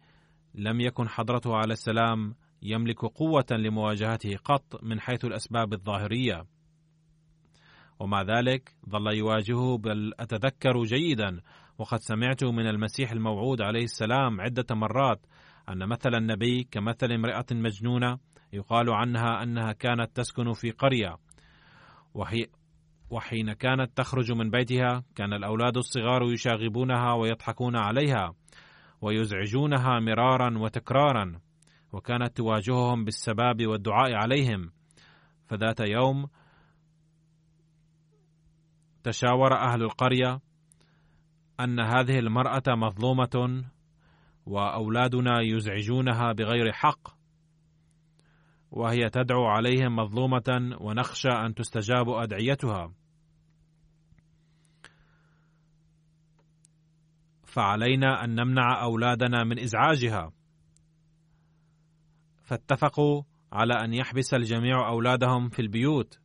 لم يكن حضرته عليه السلام يملك قوة لمواجهته قط من حيث الأسباب الظاهرية. ومع ذلك ظل يواجهه بل أتذكر جيدا وقد سمعت من المسيح الموعود عليه السلام عدة مرات أن مثل النبي كمثل امرأة مجنونة يقال عنها أنها كانت تسكن في قرية وهي وحين كانت تخرج من بيتها كان الأولاد الصغار يشاغبونها ويضحكون عليها ويزعجونها مرارا وتكرارا وكانت تواجههم بالسباب والدعاء عليهم. فذات يوم تشاور أهل القرية أن هذه المرأة مظلومة وأولادنا يزعجونها بغير حق. وهي تدعو عليهم مظلومة ونخشى أن تستجاب أدعيتها. فعلينا أن نمنع أولادنا من إزعاجها. فاتفقوا على أن يحبس الجميع أولادهم في البيوت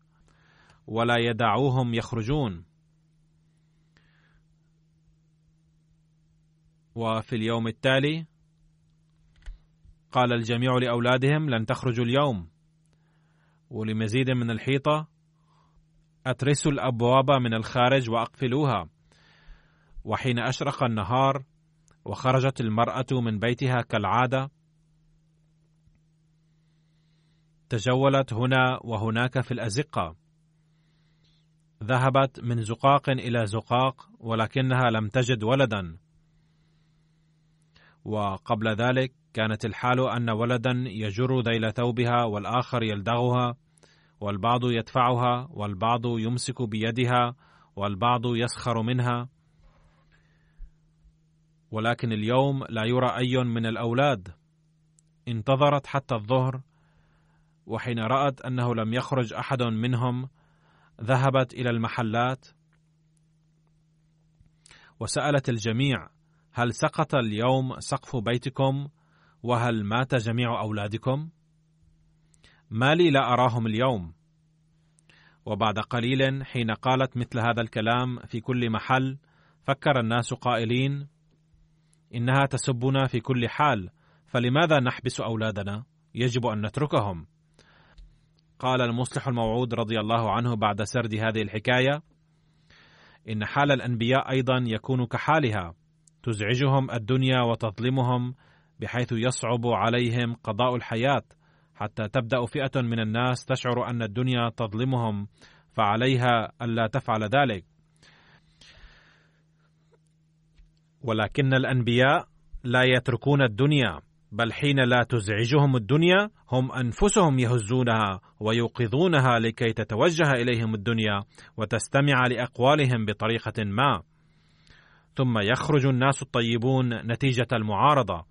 ولا يدعوهم يخرجون. وفي اليوم التالي قال الجميع لأولادهم لن تخرجوا اليوم. ولمزيد من الحيطة أترسوا الأبواب من الخارج وأقفلوها. وحين أشرق النهار وخرجت المرأة من بيتها كالعادة تجولت هنا وهناك في الأزقة. ذهبت من زقاق إلى زقاق ولكنها لم تجد ولدا. وقبل ذلك كانت الحال أن ولدا يجر ذيل ثوبها والآخر يلدغها والبعض يدفعها والبعض يمسك بيدها والبعض يسخر منها. ولكن اليوم لا يرى أي من الأولاد. انتظرت حتى الظهر وحين رأت أنه لم يخرج أحد منهم ذهبت إلى المحلات وسألت الجميع هل سقط اليوم سقف بيتكم وهل مات جميع أولادكم؟ ما لي لا أراهم اليوم. وبعد قليل حين قالت مثل هذا الكلام في كل محل فكر الناس قائلين إنها تسبنا في كل حال فلماذا نحبس أولادنا؟ يجب أن نتركهم. قال المصلح الموعود رضي الله عنه بعد سرد هذه الحكاية إن حال الأنبياء أيضا يكون كحالها. تزعجهم الدنيا وتظلمهم بحيث يصعب عليهم قضاء الحياة. حتى تبدأ فئة من الناس تشعر أن الدنيا تظلمهم فعليها ألا تفعل ذلك. ولكن الأنبياء لا يتركون الدنيا بل حين لا تزعجهم الدنيا هم أنفسهم يهزونها ويوقظونها لكي تتوجه إليهم الدنيا وتستمع لأقوالهم بطريقة ما. ثم يخرج الناس الطيبون نتيجة المعارضة.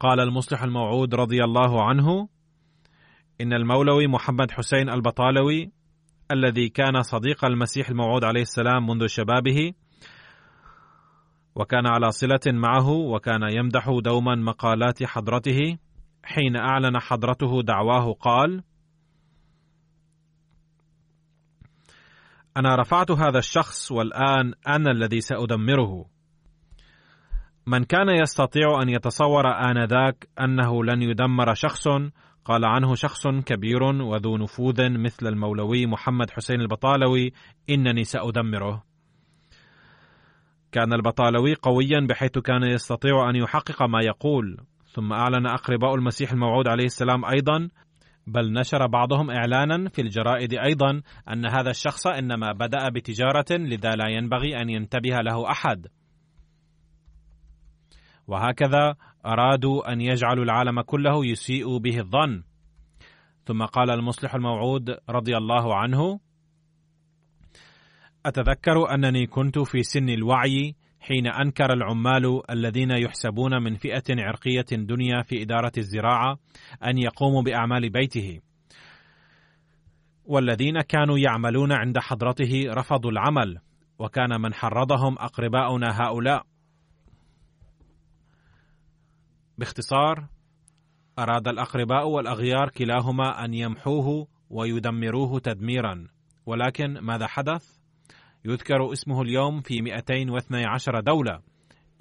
قال المصلح الموعود رضي الله عنه إن المولوي محمد حسين البطالوي الذي كان صديق المسيح الموعود عليه السلام منذ شبابه وكان على صلة معه وكان يمدح دوما مقالات حضرته حين أعلن حضرته دعواه قال أنا رفعت هذا الشخص والآن أنا الذي سأدمره. من كان يستطيع أن يتصور آنذاك أنه لن يدمر شخص قال عنه شخص كبير وذو نفوذ مثل المولوي محمد حسين البطالوي إنني سأدمره. كان البطالوي قويا بحيث كان يستطيع أن يحقق ما يقول. ثم أعلن أقرباء المسيح الموعود عليه السلام أيضا بل نشر بعضهم إعلانا في الجرائد أيضا أن هذا الشخص إنما بدأ بتجارة لذا لا ينبغي أن ينتبه له أحد. وهكذا أرادوا أن يجعلوا العالم كله يسيء به الظن. ثم قال المصلح الموعود رضي الله عنه أتذكر أنني كنت في سن الوعي حين أنكر العمال الذين يحسبون من فئة عرقية دنيا في إدارة الزراعة أن يقوموا بأعمال بيته والذين كانوا يعملون عند حضرته رفضوا العمل وكان من حرضهم أقرباؤنا هؤلاء باختصار أراد الأقرباء والأغيار كلاهما أن يمحوه ويدمروه تدميرا ولكن ماذا حدث؟ يذكر اسمه اليوم في 212 دولة.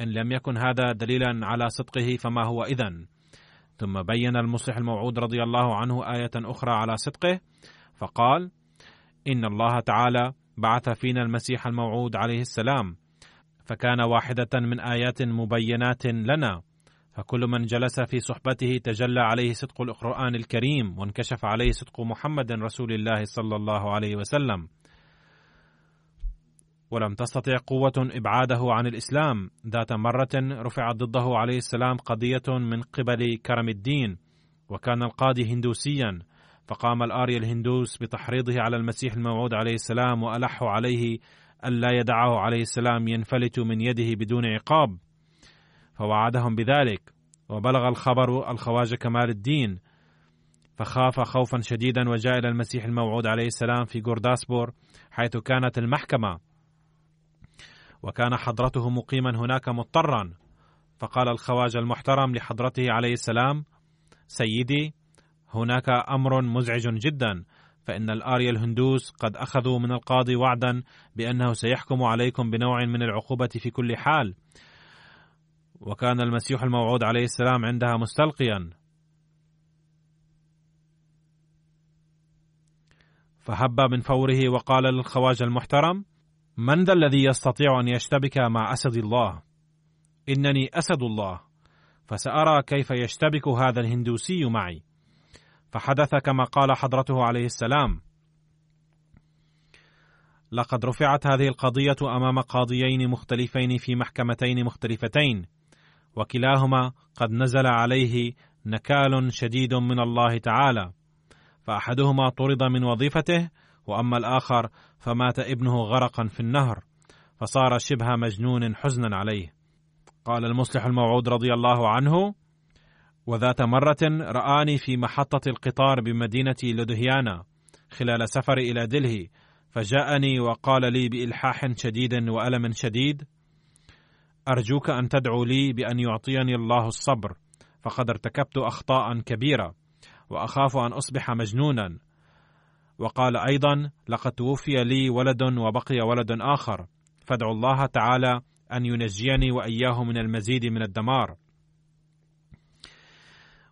إن لم يكن هذا دليلا على صدقه فما هو إذن. ثم بين المصلح الموعود رضي الله عنه آية أخرى على صدقه فقال إن الله تعالى بعث فينا المسيح الموعود عليه السلام فكان واحدة من آيات مبينات لنا. فكل من جلس في صحبته تجلى عليه صدق القرآن الكريم وانكشف عليه صدق محمد رسول الله صلى الله عليه وسلم. ولم تستطع قوة إبعاده عن الإسلام. ذات مرة رفعت ضده عليه السلام قضية من قبل كرم الدين وكان القاضي هندوسيا. فقام الآري الهندوس بتحريضه على المسيح الموعود عليه السلام وألحوا عليه ألا يدعه عليه السلام ينفلت من يده بدون عقاب. فوعدهم بذلك وبلغ الخبر الخواجة كمال الدين. فخاف خوفا شديدا وجاء إلى المسيح الموعود عليه السلام في جورداسبور حيث كانت المحكمة. وكان حضرته مقيما هناك مضطرا. فقال الخواجة المحترم لحضرته عليه السلام سيدي هناك أمر مزعج جدا فإن الآريا الهندوس قد أخذوا من القاضي وعدا بأنه سيحكم عليكم بنوع من العقوبة في كل حال. وكان المسيح الموعود عليه السلام عندها مستلقيا. فهب من فوره وقال للخواجة المحترم من ذا الذي يستطيع أن يشتبك مع أسد الله؟ إنني أسد الله فسأرى كيف يشتبك هذا الهندوسي معي. فحدث كما قال حضرته عليه السلام لقد رفعت هذه القضية أمام قاضيين مختلفين في محكمتين مختلفتين وكلاهما قد نزل عليه نكال شديد من الله تعالى فأحدهما طرد من وظيفته وأما الآخر فمات ابنه غرقا في النهر فصار شبه مجنون حزنا عليه. قال المصلح الموعود رضي الله عنه وذات مرة رآني في محطة القطار بمدينة لودهيانا خلال سفري إلى دلهي فجاءني وقال لي بإلحاح شديد وألم شديد أرجوك أن تدعو لي بأن يعطيني الله الصبر فقد ارتكبت أخطاء كبيرة وأخاف أن أصبح مجنونا وقال أيضا لقد توفي لي ولد وبقي ولد آخر. فادعوا الله تعالى أن ينجيني وإياه من المزيد من الدمار.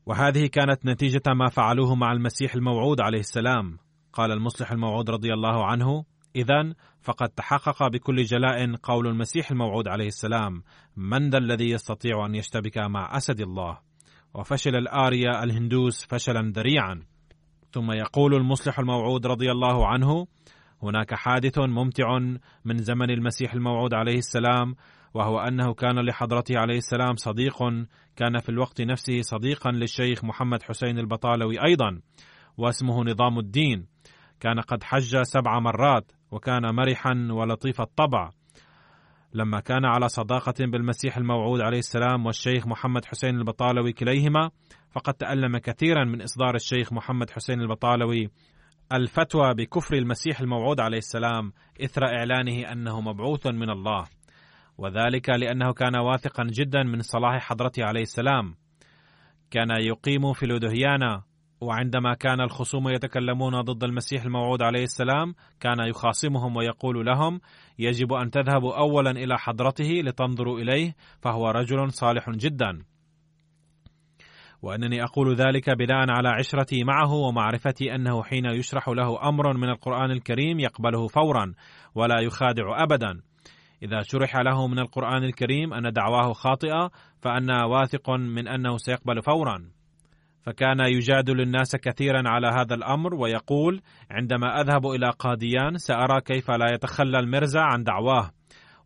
وهذه كانت نتيجة ما فعلوه مع المسيح الموعود عليه السلام. قال المصلح الموعود رضي الله عنه اذا فقد تحقق بكل جلاء قول المسيح الموعود عليه السلام من ذا الذي يستطيع أن يشتبك مع أسد الله؟ وفشل الاريا الهندوس فشلا ذريعا. ثم يقول المصلح الموعود رضي الله عنه هناك حادث ممتع من زمن المسيح الموعود عليه السلام وهو أنه كان لحضرته عليه السلام صديق كان في الوقت نفسه صديقا للشيخ محمد حسين البطالوي أيضا واسمه نظام الدين. كان قد حج سبع مرات وكان مرحا ولطيف الطبع. لما كان على صداقة بالمسيح الموعود عليه السلام والشيخ محمد حسين البطالوي كليهما فقد تألم كثيرا من إصدار الشيخ محمد حسين البطالوي الفتوى بكفر المسيح الموعود عليه السلام إثر إعلانه أنه مبعوث من الله وذلك لأنه كان واثقا جدا من صلاح حضرته عليه السلام. كان يقيم في لودهيانا وعندما كان الخصوم يتكلمون ضد المسيح الموعود عليه السلام كان يخاصمهم ويقول لهم يجب أن تذهبوا اولا إلى حضرته لتنظروا إليه فهو رجل صالح جدا. وأنني أقول ذلك بناء على عشرتي معه ومعرفتي أنه حين يشرح له أمر من القرآن الكريم يقبله فورا ولا يخادع ابدا. إذا شرح له من القرآن الكريم أن دعواه خاطئة فانا واثق من أنه سيقبل فورا. فكان يجادل الناس كثيرا على هذا الأمر ويقول عندما أذهب إلى قاديان سأرى كيف لا يتخلى المرزا عن دعواه.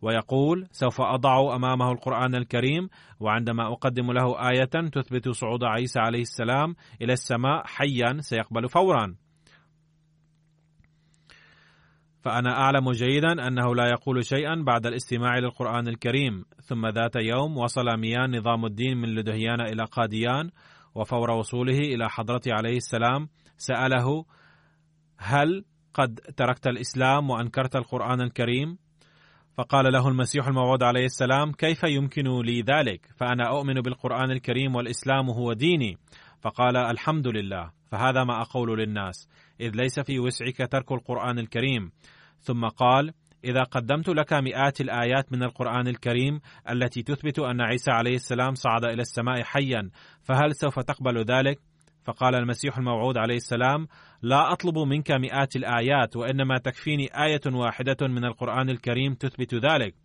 ويقول سوف أضع أمامه القرآن الكريم وعندما أقدم له آية تثبت صعود عيسى عليه السلام إلى السماء حيا سيقبل فورا. فأنا أعلم جيدا أنه لا يقول شيئا بعد الاستماع للقرآن الكريم. ثم ذات يوم وصل ميان نظام الدين من لدهيان إلى قاديان وفور وصوله إلى حضرته عليه السلام. سأله هل قد تركت الإسلام وأنكرت القرآن الكريم؟ فقال له المسيح الموعود عليه السلام كيف يمكن لي ذلك؟ فأنا أؤمن بالقرآن الكريم والإسلام هو ديني. فقال الحمد لله. فهذا ما أقول للناس إذ ليس في وسعك ترك القرآن الكريم. ثم قال إذا قدمت لك مئات الآيات من القرآن الكريم التي تثبت أن عيسى عليه السلام صعد إلى السماء حيا فهل سوف تقبل ذلك؟ فقال المسيح الموعود عليه السلام لا أطلب منك مئات الآيات وإنما تكفيني آية واحدة من القرآن الكريم تثبت ذلك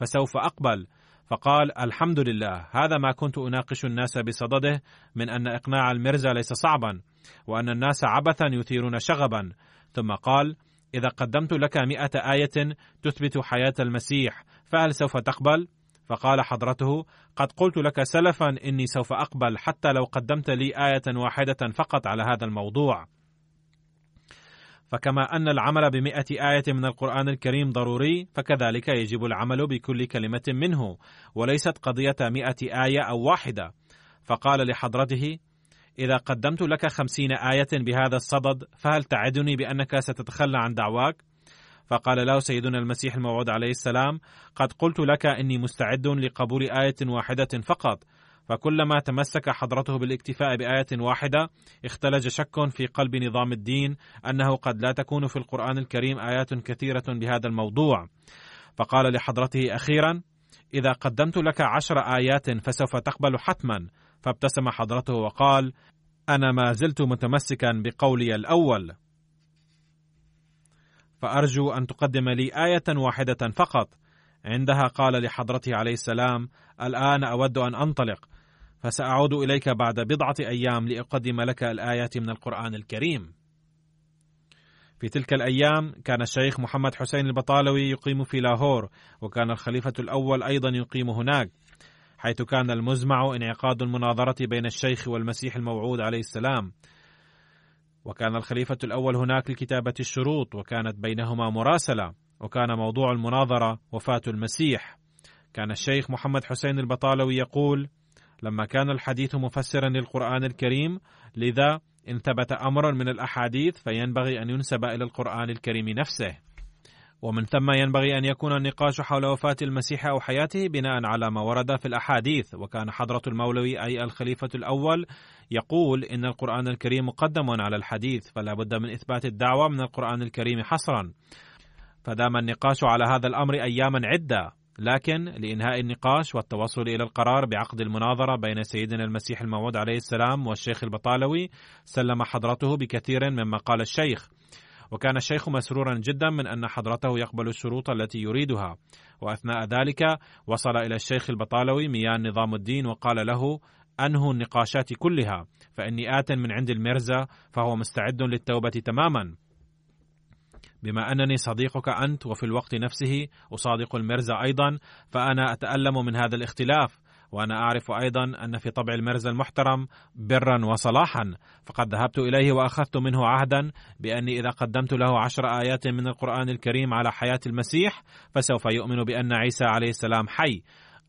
فسوف أقبل. فقال الحمد لله هذا ما كنت أناقش الناس بصدده من أن إقناع المرزا ليس صعبا وأن الناس عبثا يثيرون شغبا. ثم قال إذا قدمت لك مئة آية تثبت حياة المسيح فهل سوف تقبل؟ فقال حضرته قد قلت لك سلفا إني سوف أقبل حتى لو قدمت لي آية واحدة فقط على هذا الموضوع فكما أن العمل بمئة آية من القرآن الكريم ضروري فكذلك يجب العمل بكل كلمة منه وليست قضية مئة آية أو واحدة فقال لحضرته إذا قدمت لك خمسين آية بهذا الصدد فهل تعدني بأنك ستتخلى عن دعواك؟ فقال له سيدنا المسيح الموعود عليه السلام قد قلت لك إني مستعد لقبول آية واحدة فقط. فكلما تمسك حضرته بالاكتفاء بآية واحدة اختلج شك في قلب نظام الدين أنه قد لا تكون في القرآن الكريم آيات كثيرة بهذا الموضوع. فقال لحضرته أخيرا إذا قدمت لك عشر آيات فسوف تقبل حتما. فابتسم حضرته وقال أنا ما زلت متمسكا بقولي الأول. فأرجو أن تقدم لي آية واحدة فقط عندها قال لحضرته عليه السلام الآن أود أن أنطلق فسأعود إليك بعد بضعة أيام لأقدم لك الآيات من القرآن الكريم. في تلك الأيام كان الشيخ محمد حسين البطالوي يقيم في لاهور، وكان الخليفة الأول أيضا يقيم هناك، حيث كان المزمع انعقاد المناظرة بين الشيخ والمسيح الموعود عليه السلام. وكان الخليفة الأول هناك لكتابة الشروط، وكانت بينهما مراسلة، وكان موضوع المناظرة وفاة المسيح. كان الشيخ محمد حسين البطالوي يقول: لما كان الحديث مفسرا للقرآن الكريم لذا إن ثبت أمر من الأحاديث فينبغي أن ينسب إلى القرآن الكريم نفسه ومن ثم ينبغي أن يكون النقاش حول وفاة المسيح أو حياته بناء على ما ورد في الأحاديث. وكان حضرة المولوي أي الخليفة الأول يقول إن القرآن الكريم مقدم على الحديث فلا بد من إثبات الدعوة من القرآن الكريم حصرا. فدام النقاش على هذا الأمر أياما عدة لكن لإنهاء النقاش والتوصل إلى القرار بعقد المناظرة بين سيدنا المسيح الموعود عليه السلام والشيخ البطالوي سلم حضرته بكثير مما قال الشيخ. وكان الشيخ مسرورا جدا من أن حضرته يقبل الشروط التي يريدها. وأثناء ذلك وصل إلى الشيخ البطالوي ميان نظام الدين وقال له أنهوا النقاشات كلها فإني آت من عند المرزا فهو مستعد للتوبة تماما. بما أنني صديقك أنت وفي الوقت نفسه أصادق المرزا أيضا فأنا أتألم من هذا الاختلاف. وأنا أعرف أيضا أن في طبع المرزا المحترم برا وصلاحا فقد ذهبت إليه وأخذت منه عهدا بأني إذا قدمت له عشر آيات من القرآن الكريم على حياة المسيح فسوف يؤمن بأن عيسى عليه السلام حي.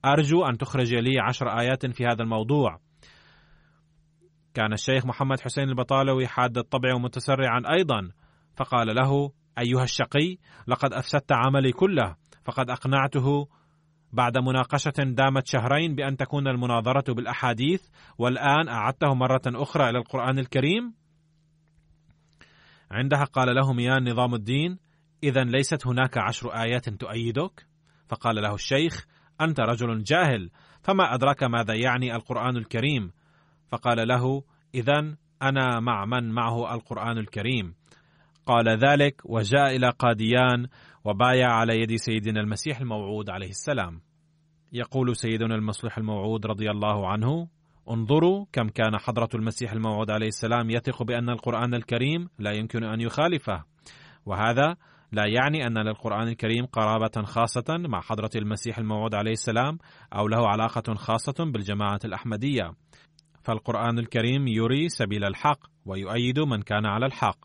أرجو أن تخرج لي عشر آيات في هذا الموضوع. كان الشيخ محمد حسين البطالوي حاد الطبع ومتسرعا أيضا فقال له أيها الشقي لقد أفسدت عملي كله فقد أقنعته بعد مناقشة دامت شهرين بأن تكون المناظرة بالأحاديث والآن أعدته مرة أخرى إلى القرآن الكريم. عندها قال له ميان نظام الدين إذا ليست هناك عشر آيات تؤيدك؟ فقال له الشيخ أنت رجل جاهل فما أدراك ماذا يعني القرآن الكريم؟ فقال له إذا أنا مع من معه القرآن الكريم؟ قال ذلك وجاء إلى قاديان وبايع على يد سيدنا المسيح الموعود عليه السلام. يقول سيدنا المصلح الموعود رضي الله عنه انظروا كم كان حضرة المسيح الموعود عليه السلام يثق بأن القرآن الكريم لا يمكن أن يخالفه. وهذا لا يعني أن للقرآن الكريم قرابة خاصة مع حضرة المسيح الموعود عليه السلام أو له علاقة خاصة بالجماعة الأحمدية. فالقرآن الكريم يري سبيل الحق ويؤيد من كان على الحق.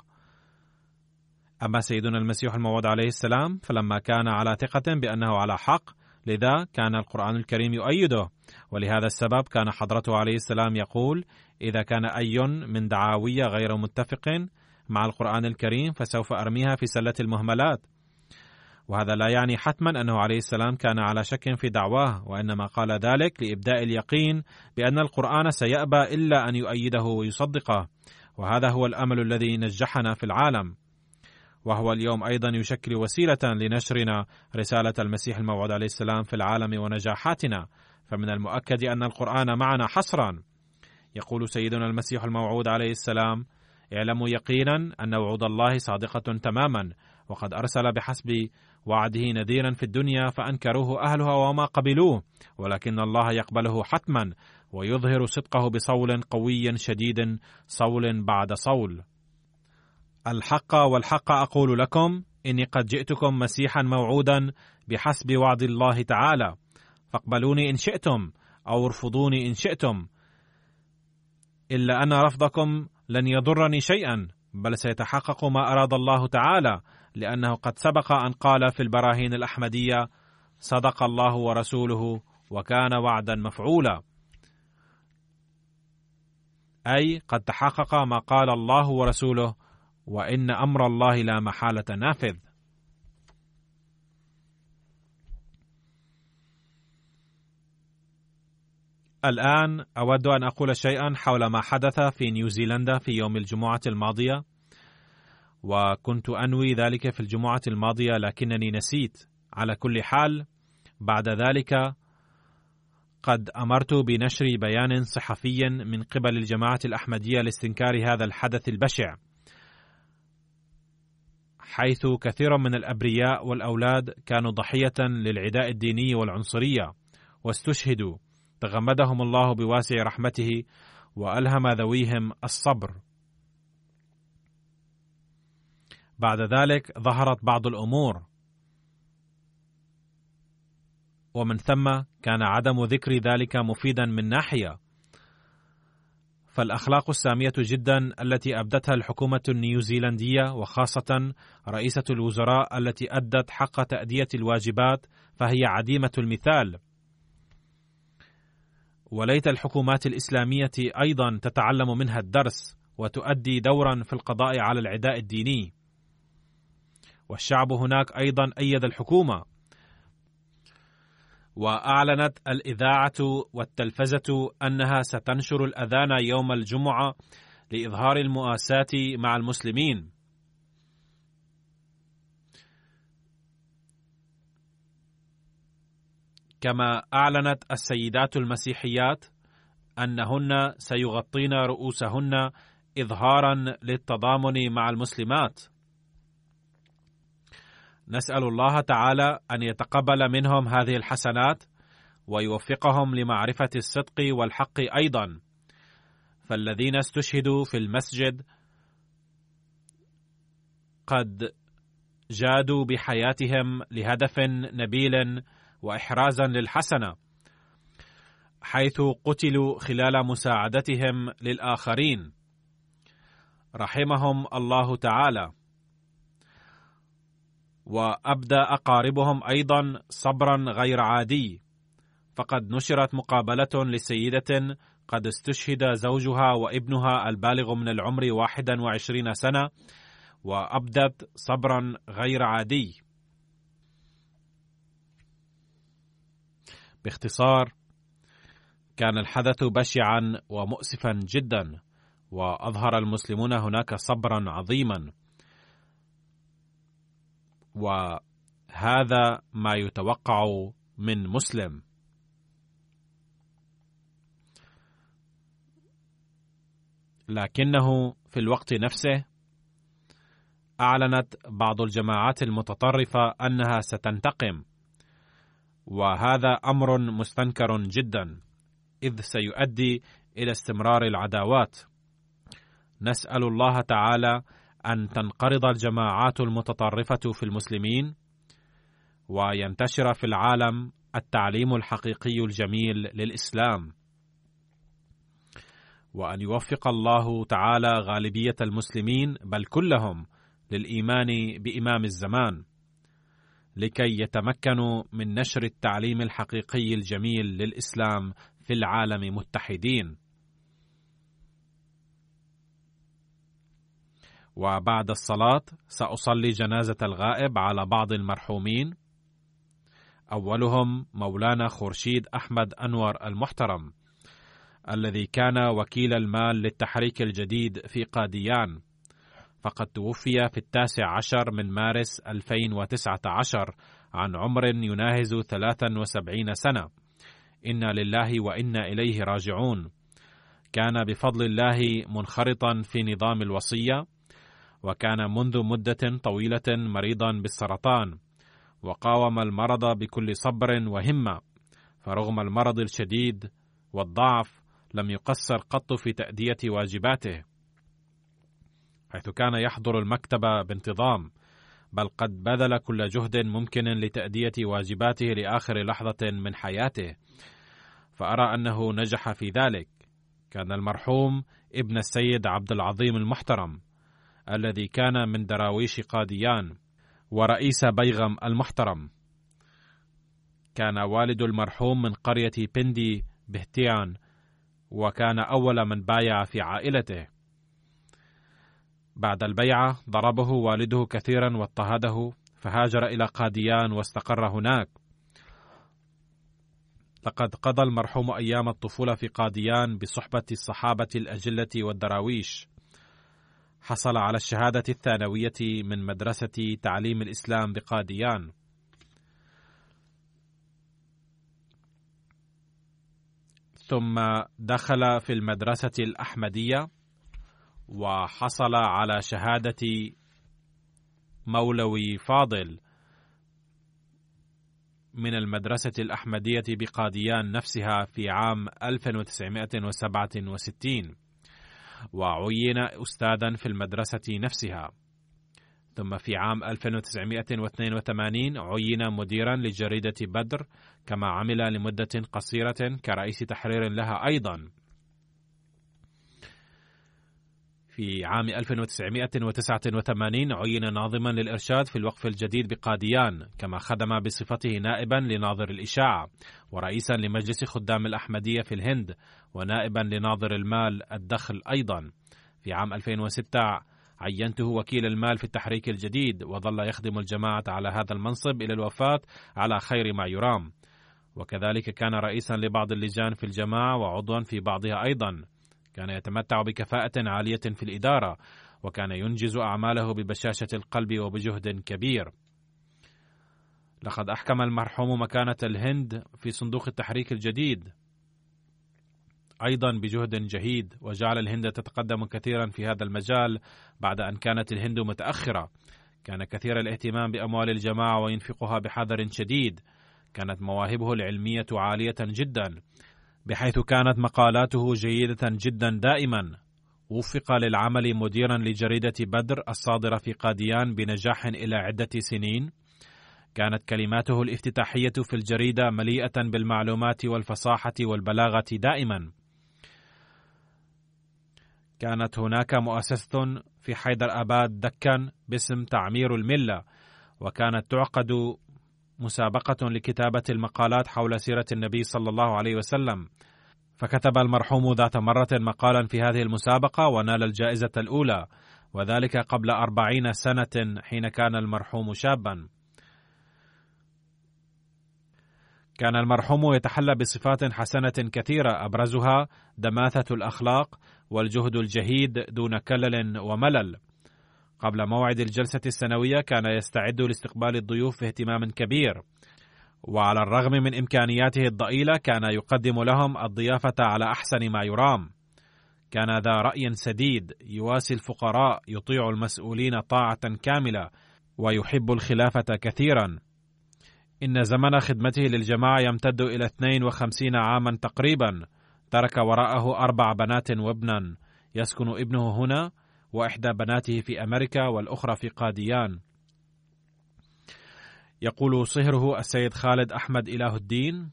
أما سيدنا المسيح الموعود عليه السلام فلما كان على ثقة بأنه على حق لذا كان القرآن الكريم يؤيده. ولهذا السبب كان حضرته عليه السلام يقول إذا كان أي من دعاوي غير متفق مع القرآن الكريم فسوف أرميها في سلة المهملات. وهذا لا يعني حتما أنه عليه السلام كان على شك في دعواه وإنما قال ذلك لإبداء اليقين بأن القرآن سيأبى إلا أن يؤيده ويصدقه. وهذا هو الأمل الذي نجحنا في العالم. وهو اليوم أيضا يشكل وسيلة لنشرنا رسالة المسيح الموعود عليه السلام في العالم ونجاحاتنا. فمن المؤكد أن القرآن معنا حصرا. يقول سيدنا المسيح الموعود عليه السلام اعلموا يقينا أن وعود الله صادقة تماما وقد أرسل بحسب وعده نذيرا في الدنيا فأنكروه أهلها وما قبلوه ولكن الله يقبله حتما ويظهر صدقه بصول قوي شديد صول بعد صول. الحق والحق أقول لكم إني قد جئتكم مسيحا موعودا بحسب وعد الله تعالى. فاقبلوني إن شئتم أو ارفضوني إن شئتم. إلا أن رفضكم لن يضرني شيئا بل سيتحقق ما أراد الله تعالى لأنه قد سبق أن قال في البراهين الأحمدية صدق الله ورسوله وكان وعدا مفعولا أي قد تحقق ما قال الله ورسوله وإن أمر الله لا محالة نافذ. الآن أود أن أقول شيئا حول ما حدث في نيوزيلندا في يوم الجمعة الماضية. وكنت أنوي ذلك في الجمعة الماضية لكنني نسيت. على كل حال بعد ذلك قد أمرت بنشر بيان صحفي من قبل الجماعة الأحمدية لاستنكار هذا الحدث البشع. حيث كثير من الأبرياء والأولاد كانوا ضحية للعداء الديني والعنصرية واستشهدوا. تغمدهم الله بواسع رحمته وألهم ذويهم الصبر. بعد ذلك ظهرت بعض الأمور. ومن ثم كان عدم ذكر ذلك مفيدا من ناحية. فالأخلاق السامية جدا التي أبدتها الحكومة النيوزيلندية وخاصة رئيسة الوزراء التي أدت حق تأدية الواجبات فهي عديمة المثال. وليت الحكومات الإسلامية أيضا تتعلم منها الدرس وتؤدي دورا في القضاء على العداء الديني. والشعب هناك أيضا أيد الحكومة وأعلنت الإذاعة والتلفزة أنها ستنشر الأذان يوم الجمعة لإظهار المؤاساة مع المسلمين. كما أعلنت السيدات المسيحيات أنهن سيغطين رؤوسهن اظهارا للتضامن مع المسلمات. نسأل الله تعالى أن يتقبل منهم هذه الحسنات ويوفقهم لمعرفة الصدق والحق أيضا. فالذين استشهدوا في المسجد قد جادوا بحياتهم لهدف نبيل واحرازا للحسنة حيث قتلوا خلال مساعدتهم للآخرين. رحمهم الله تعالى. وأبدى أقاربهم أيضا صبرا غير عادي. فقد نشرت مقابلة لسيدة قد استشهد زوجها وابنها البالغ من العمر 21 سنة وأبدت صبرا غير عادي. باختصار كان الحدث بشعا ومؤسفا جدا وأظهر المسلمون هناك صبرا عظيما. وهذا ما يتوقع من مسلم. لكنه في الوقت نفسه أعلنت بعض الجماعات المتطرفة أنها ستنتقم وهذا أمر مستنكر جدا إذ سيؤدي إلى استمرار العداوات. نسأل الله تعالى أن تنقرض الجماعات المتطرفة في المسلمين وينتشر في العالم التعليم الحقيقي الجميل للإسلام. وأن يوفق الله تعالى غالبية المسلمين بل كلهم للإيمان بإمام الزمان لكي يتمكنوا من نشر التعليم الحقيقي الجميل للإسلام في العالم متحدين. وبعد الصلاة سأصلي جنازة الغائب على بعض المرحومين. أولهم مولانا خورشيد أحمد أنور المحترم الذي كان وكيل المال للتحريك الجديد في قاديان. فقد توفي في التاسع عشر من مارس 2019 عن عمر يناهز 73 سنة. إنا لله وإنا إليه راجعون. كان بفضل الله منخرطا في نظام الوصية وكان منذ مدة طويلة مريضا بالسرطان وقاوم المرض بكل صبر وهمة فرغم المرض الشديد والضعف لم يقصر قط في تأدية واجباته. حيث كان يحضر المكتب بانتظام بل قد بذل كل جهد ممكن لتأدية واجباته لآخر لحظة من حياته فأرى أنه نجح في ذلك. كان المرحوم ابن السيد عبد العظيم المحترم. الذي كان من دراويش قاديان ورئيس بيغم المحترم. كان والد المرحوم من قرية بندي بهتيان وكان أول من بايع في عائلته. بعد البيعة ضربه والده كثيرا واضطهده فهاجر إلى قاديان واستقر هناك. لقد قضى المرحوم أيام الطفولة في قاديان بصحبة الصحابة الأجلة والدراويش. حصل على الشهادة الثانوية من مدرسة تعليم الإسلام بقاديان. ثم دخل في المدرسة الأحمدية وحصل على شهادة مولوي فاضل من المدرسة الأحمدية بقاديان نفسها في عام 1967 وعين أستاذا في المدرسة نفسها. ثم في عام 1982 عين مديرا لجريدة بدر كما عمل لمدة قصيرة كرئيس تحرير لها أيضا. في عام 1989 عين ناظما للإرشاد في الوقف الجديد بقاديان كما خدم بصفته نائبا لناظر الإشاعة ورئيسا لمجلس خدام الأحمدية في الهند ونائبا لناظر المال الدخل أيضا. في عام 2006 عينته وكيل المال في التحريك الجديد وظل يخدم الجماعة على هذا المنصب إلى الوفاة على خير ما يرام. وكذلك كان رئيسا لبعض اللجان في الجماعة وعضوا في بعضها أيضا. كان يتمتع بكفاءة عالية في الإدارة وكان ينجز أعماله ببشاشة القلب وبجهد كبير. لقد أحكم المرحوم مكانة الهند في صندوق التحريك الجديد. أيضا بجهد جهيد وجعل الهند تتقدم كثيرا في هذا المجال بعد أن كانت الهند متأخرة. كان كثير الاهتمام بأموال الجماعة وينفقها بحذر شديد. كانت مواهبه العلمية عالية جدا. بحيث كانت مقالاته جيدة جدا دائما. وفق للعمل مديرا لجريدة بدر الصادرة في قاديان بنجاح إلى عدة سنين. كانت كلماته الافتتاحية في الجريدة مليئة بالمعلومات والفصاحة والبلاغة دائما. كانت هناك مؤسسة في حيدر أباد دكن باسم تعمير الملة وكانت تعقد مسابقة لكتابة المقالات حول سيرة النبي صلى الله عليه وسلم. فكتب المرحوم ذات مرة مقالا في هذه المسابقة ونال الجائزة الأولى وذلك قبل أربعين سنة حين كان المرحوم شابا. كان المرحوم يتحلى بصفات حسنة كثيرة أبرزها دماثة الأخلاق والجهد الجهيد دون كلل وملل. قبل موعد الجلسة السنوية كان يستعد لاستقبال الضيوف باهتمام كبير. وعلى الرغم من إمكانياته الضئيلة كان يقدم لهم الضيافة على أحسن ما يرام. كان ذا رأي سديد يواسي الفقراء يطيع المسؤولين طاعة كاملة ويحب الخلافة كثيرا. إن زمن خدمته للجماعة يمتد إلى 52 عاما تقريبا. ترك وراءه أربع بنات وابنا. يسكن ابنه هنا. وإحدى بناته في أمريكا والأخرى في قاديان. يقول صهره السيد خالد أحمد إله الدين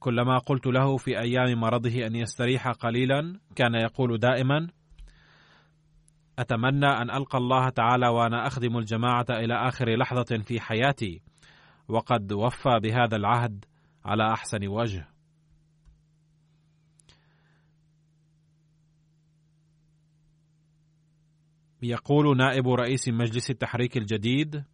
كلما قلت له في أيام مرضه أن يستريح قليلا كان يقول دائما أتمنى أن ألقى الله تعالى وأنا أخدم الجماعة إلى آخر لحظة في حياتي وقد وفى بهذا العهد على أحسن وجه يقول نائب رئيس مجلس التحريك الجديد.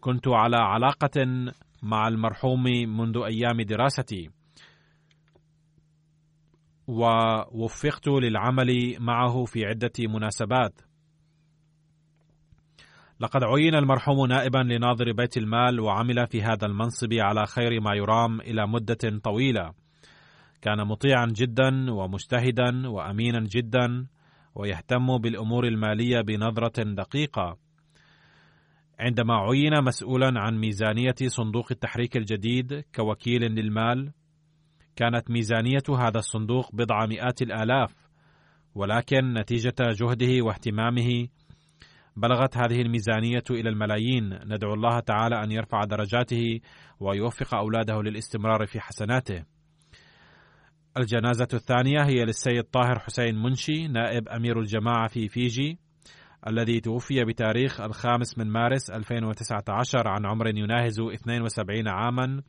كنت على علاقة مع المرحوم منذ أيام دراستي. ووفقت للعمل معه في عدة مناسبات. لقد عين المرحوم نائبا لناظر بيت المال وعمل في هذا المنصب على خير ما يرام إلى مدة طويلة. كان مطيعا جدا ومجتهدا وامينا جدا ويهتم بالأمور المالية بنظرة دقيقة. عندما عين مسؤولا عن ميزانية صندوق التحريك الجديد كوكيل للمال كانت ميزانية هذا الصندوق بضع مئات الآلاف ولكن نتيجة جهده واهتمامه بلغت هذه الميزانية إلى الملايين. ندعو الله تعالى أن يرفع درجاته ويوفق أولاده للاستمرار في حسناته. الجنازة الثانية هي للسيد طاهر حسين منشي نائب أمير الجماعة في فيجي الذي توفي بتاريخ الخامس من مارس 2019 عن عمر يناهز 72 عاما.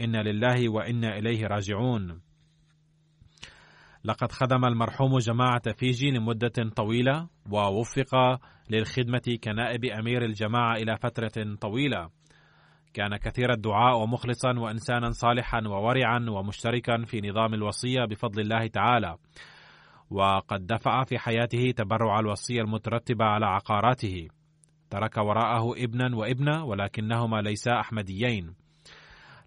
إنا لله وإنا إليه راجعون. لقد خدم المرحوم جماعة فيجي لمدة طويلة ووفق للخدمة كنائب أمير الجماعة إلى فترة طويلة. كان كثير الدعاء ومخلصا وإنسانا صالحا وورعا ومشتركا في نظام الوصية بفضل الله تعالى. وقد دفع في حياته تبرع الوصية المترتبة على عقاراته. ترك وراءه ابنا وابنة ولكنهما ليسا أحمديين.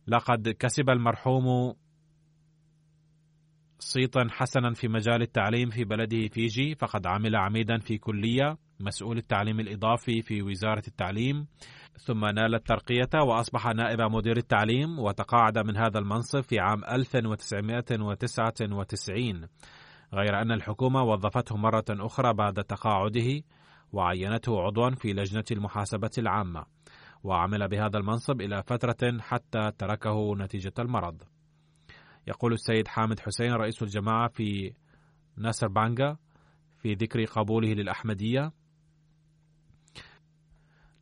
لقد كسب المرحوم صيتا حسنا في مجال التعليم في بلده فيجي فقد عمل عميدا في كلية. مسؤول التعليم الإضافي في وزارة التعليم ثم نال الترقية وأصبح نائب مدير التعليم وتقاعد من هذا المنصب في عام 1999 غير أن الحكومة وظفته مرة أخرى بعد تقاعده وعينته عضوا في لجنة المحاسبة العامة وعمل بهذا المنصب إلى فترة حتى تركه نتيجة المرض. يقول السيد حامد حسين رئيس الجماعة في ناصر بانجا في ذكر قبوله للأحمدية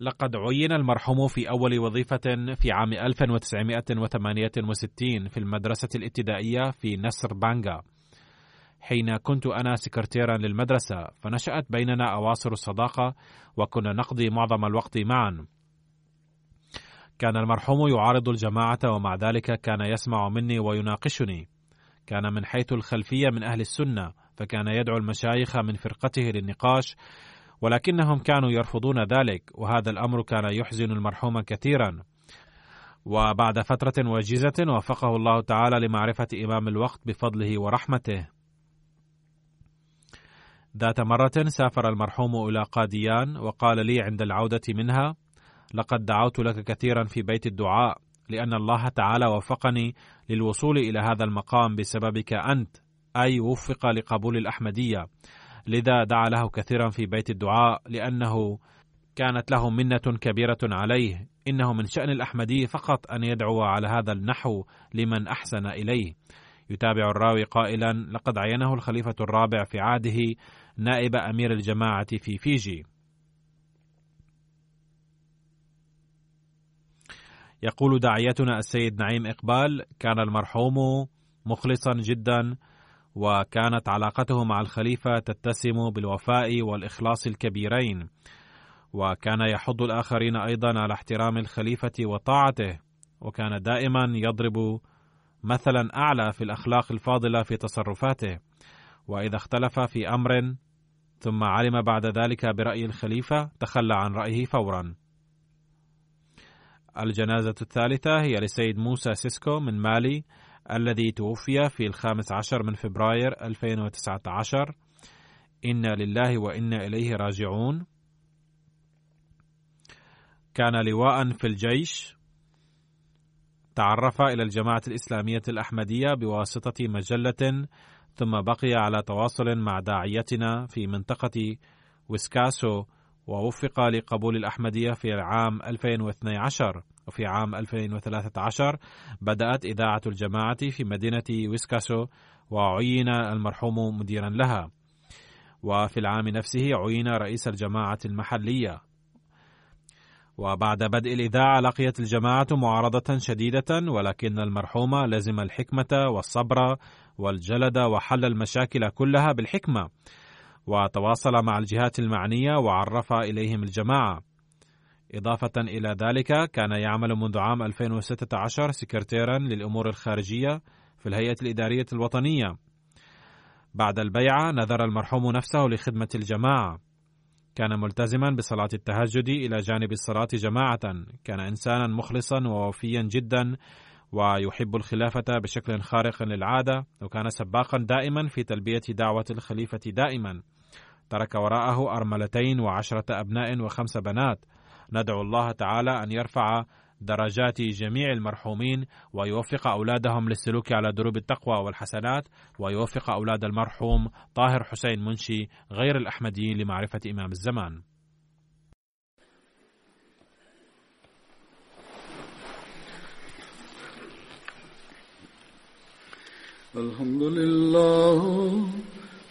لقد عين المرحوم في أول وظيفة في عام 1968 في المدرسة الابتدائية في نصر بانجا. حين كنت أنا سكرتيرا للمدرسة فنشأت بيننا أواصر الصداقة وكنا نقضي معظم الوقت معا. كان المرحوم يعارض الجماعة ومع ذلك كان يسمع مني ويناقشني. كان من حيث الخلفية من أهل السنة فكان يدعو المشايخ من فرقته للنقاش ولكنهم كانوا يرفضون ذلك وهذا الأمر كان يحزن المرحوم كثيرا. وبعد فترة وجيزة وفقه الله تعالى لمعرفة إمام الوقت بفضله ورحمته. ذات مرة سافر المرحوم إلى قاديان وقال لي عند العودة منها لقد دعوت لك كثيرا في بيت الدعاء لأن الله تعالى وفقني للوصول إلى هذا المقام بسببك أنت أي وفق لقبول الأحمدية. لذا دعا له كثيرا في بيت الدعاء لأنه كانت له منة كبيرة عليه. إنه من شأن الأحمدي فقط أن يدعو على هذا النحو لمن أحسن إليه. يتابع الراوي قائلا لقد عينه الخليفة الرابع في عهده نائب أمير الجماعة في فيجي. يقول داعيتنا السيد نعيم إقبال كان المرحوم مخلصا جدا وكانت علاقته مع الخليفة تتسم بالوفاء والإخلاص الكبيرين. وكان يحض الآخرين أيضا على احترام الخليفة وطاعته. وكان دائما يضرب مثلا أعلى في الأخلاق الفاضلة في تصرفاته. وإذا اختلف في أمر ثم علم بعد ذلك برأي الخليفة تخلى عن رأيه فورا. الجنازة الثالثة هي لسيد موسى سيسكو من مالي. الذي توفي في الخامس عشر من فبراير 2019 إنا لله وإنا إليه راجعون. كان لواء في الجيش. تعرف إلى الجماعة الإسلامية الأحمدية بواسطة مجلة ثم بقي على تواصل مع داعيتنا في منطقة ويسكاسو ووفق لقبول الأحمدية في العام 2012 وفي عام 2013 بدأت إذاعة الجماعة في مدينة ويسكاسو وعين المرحوم مديرا لها. وفي العام نفسه عين رئيس الجماعة المحلية. وبعد بدء الإذاعة لقيت الجماعة معارضة شديدة ولكن المرحوم لزم الحكمة والصبر والجلد وحل المشاكل كلها بالحكمة. وتواصل مع الجهات المعنية وعرف إليهم الجماعة. إضافة إلى ذلك كان يعمل منذ عام 2016 سكرتيرا للأمور الخارجية في الهيئة الإدارية الوطنية. بعد البيعة نذر المرحوم نفسه لخدمة الجماعة. كان ملتزما بصلاة التهجد إلى جانب الصلاة جماعة. كان إنسانا مخلصا ووفيا جدا ويحب الخلافة بشكل خارق للعادة وكان سباقا دائما في تلبية دعوة الخليفة دائما. ترك وراءه أرملتين وعشرة أبناء وخمس بنات. ندعو الله تعالى أن يرفع درجات جميع المرحومين ويوفق أولادهم للسلوك على دروب التقوى والحسنات ويوفق أولاد المرحوم طاهر حسين منشي غير الأحمدي لمعرفة إمام الزمان. الحمد لله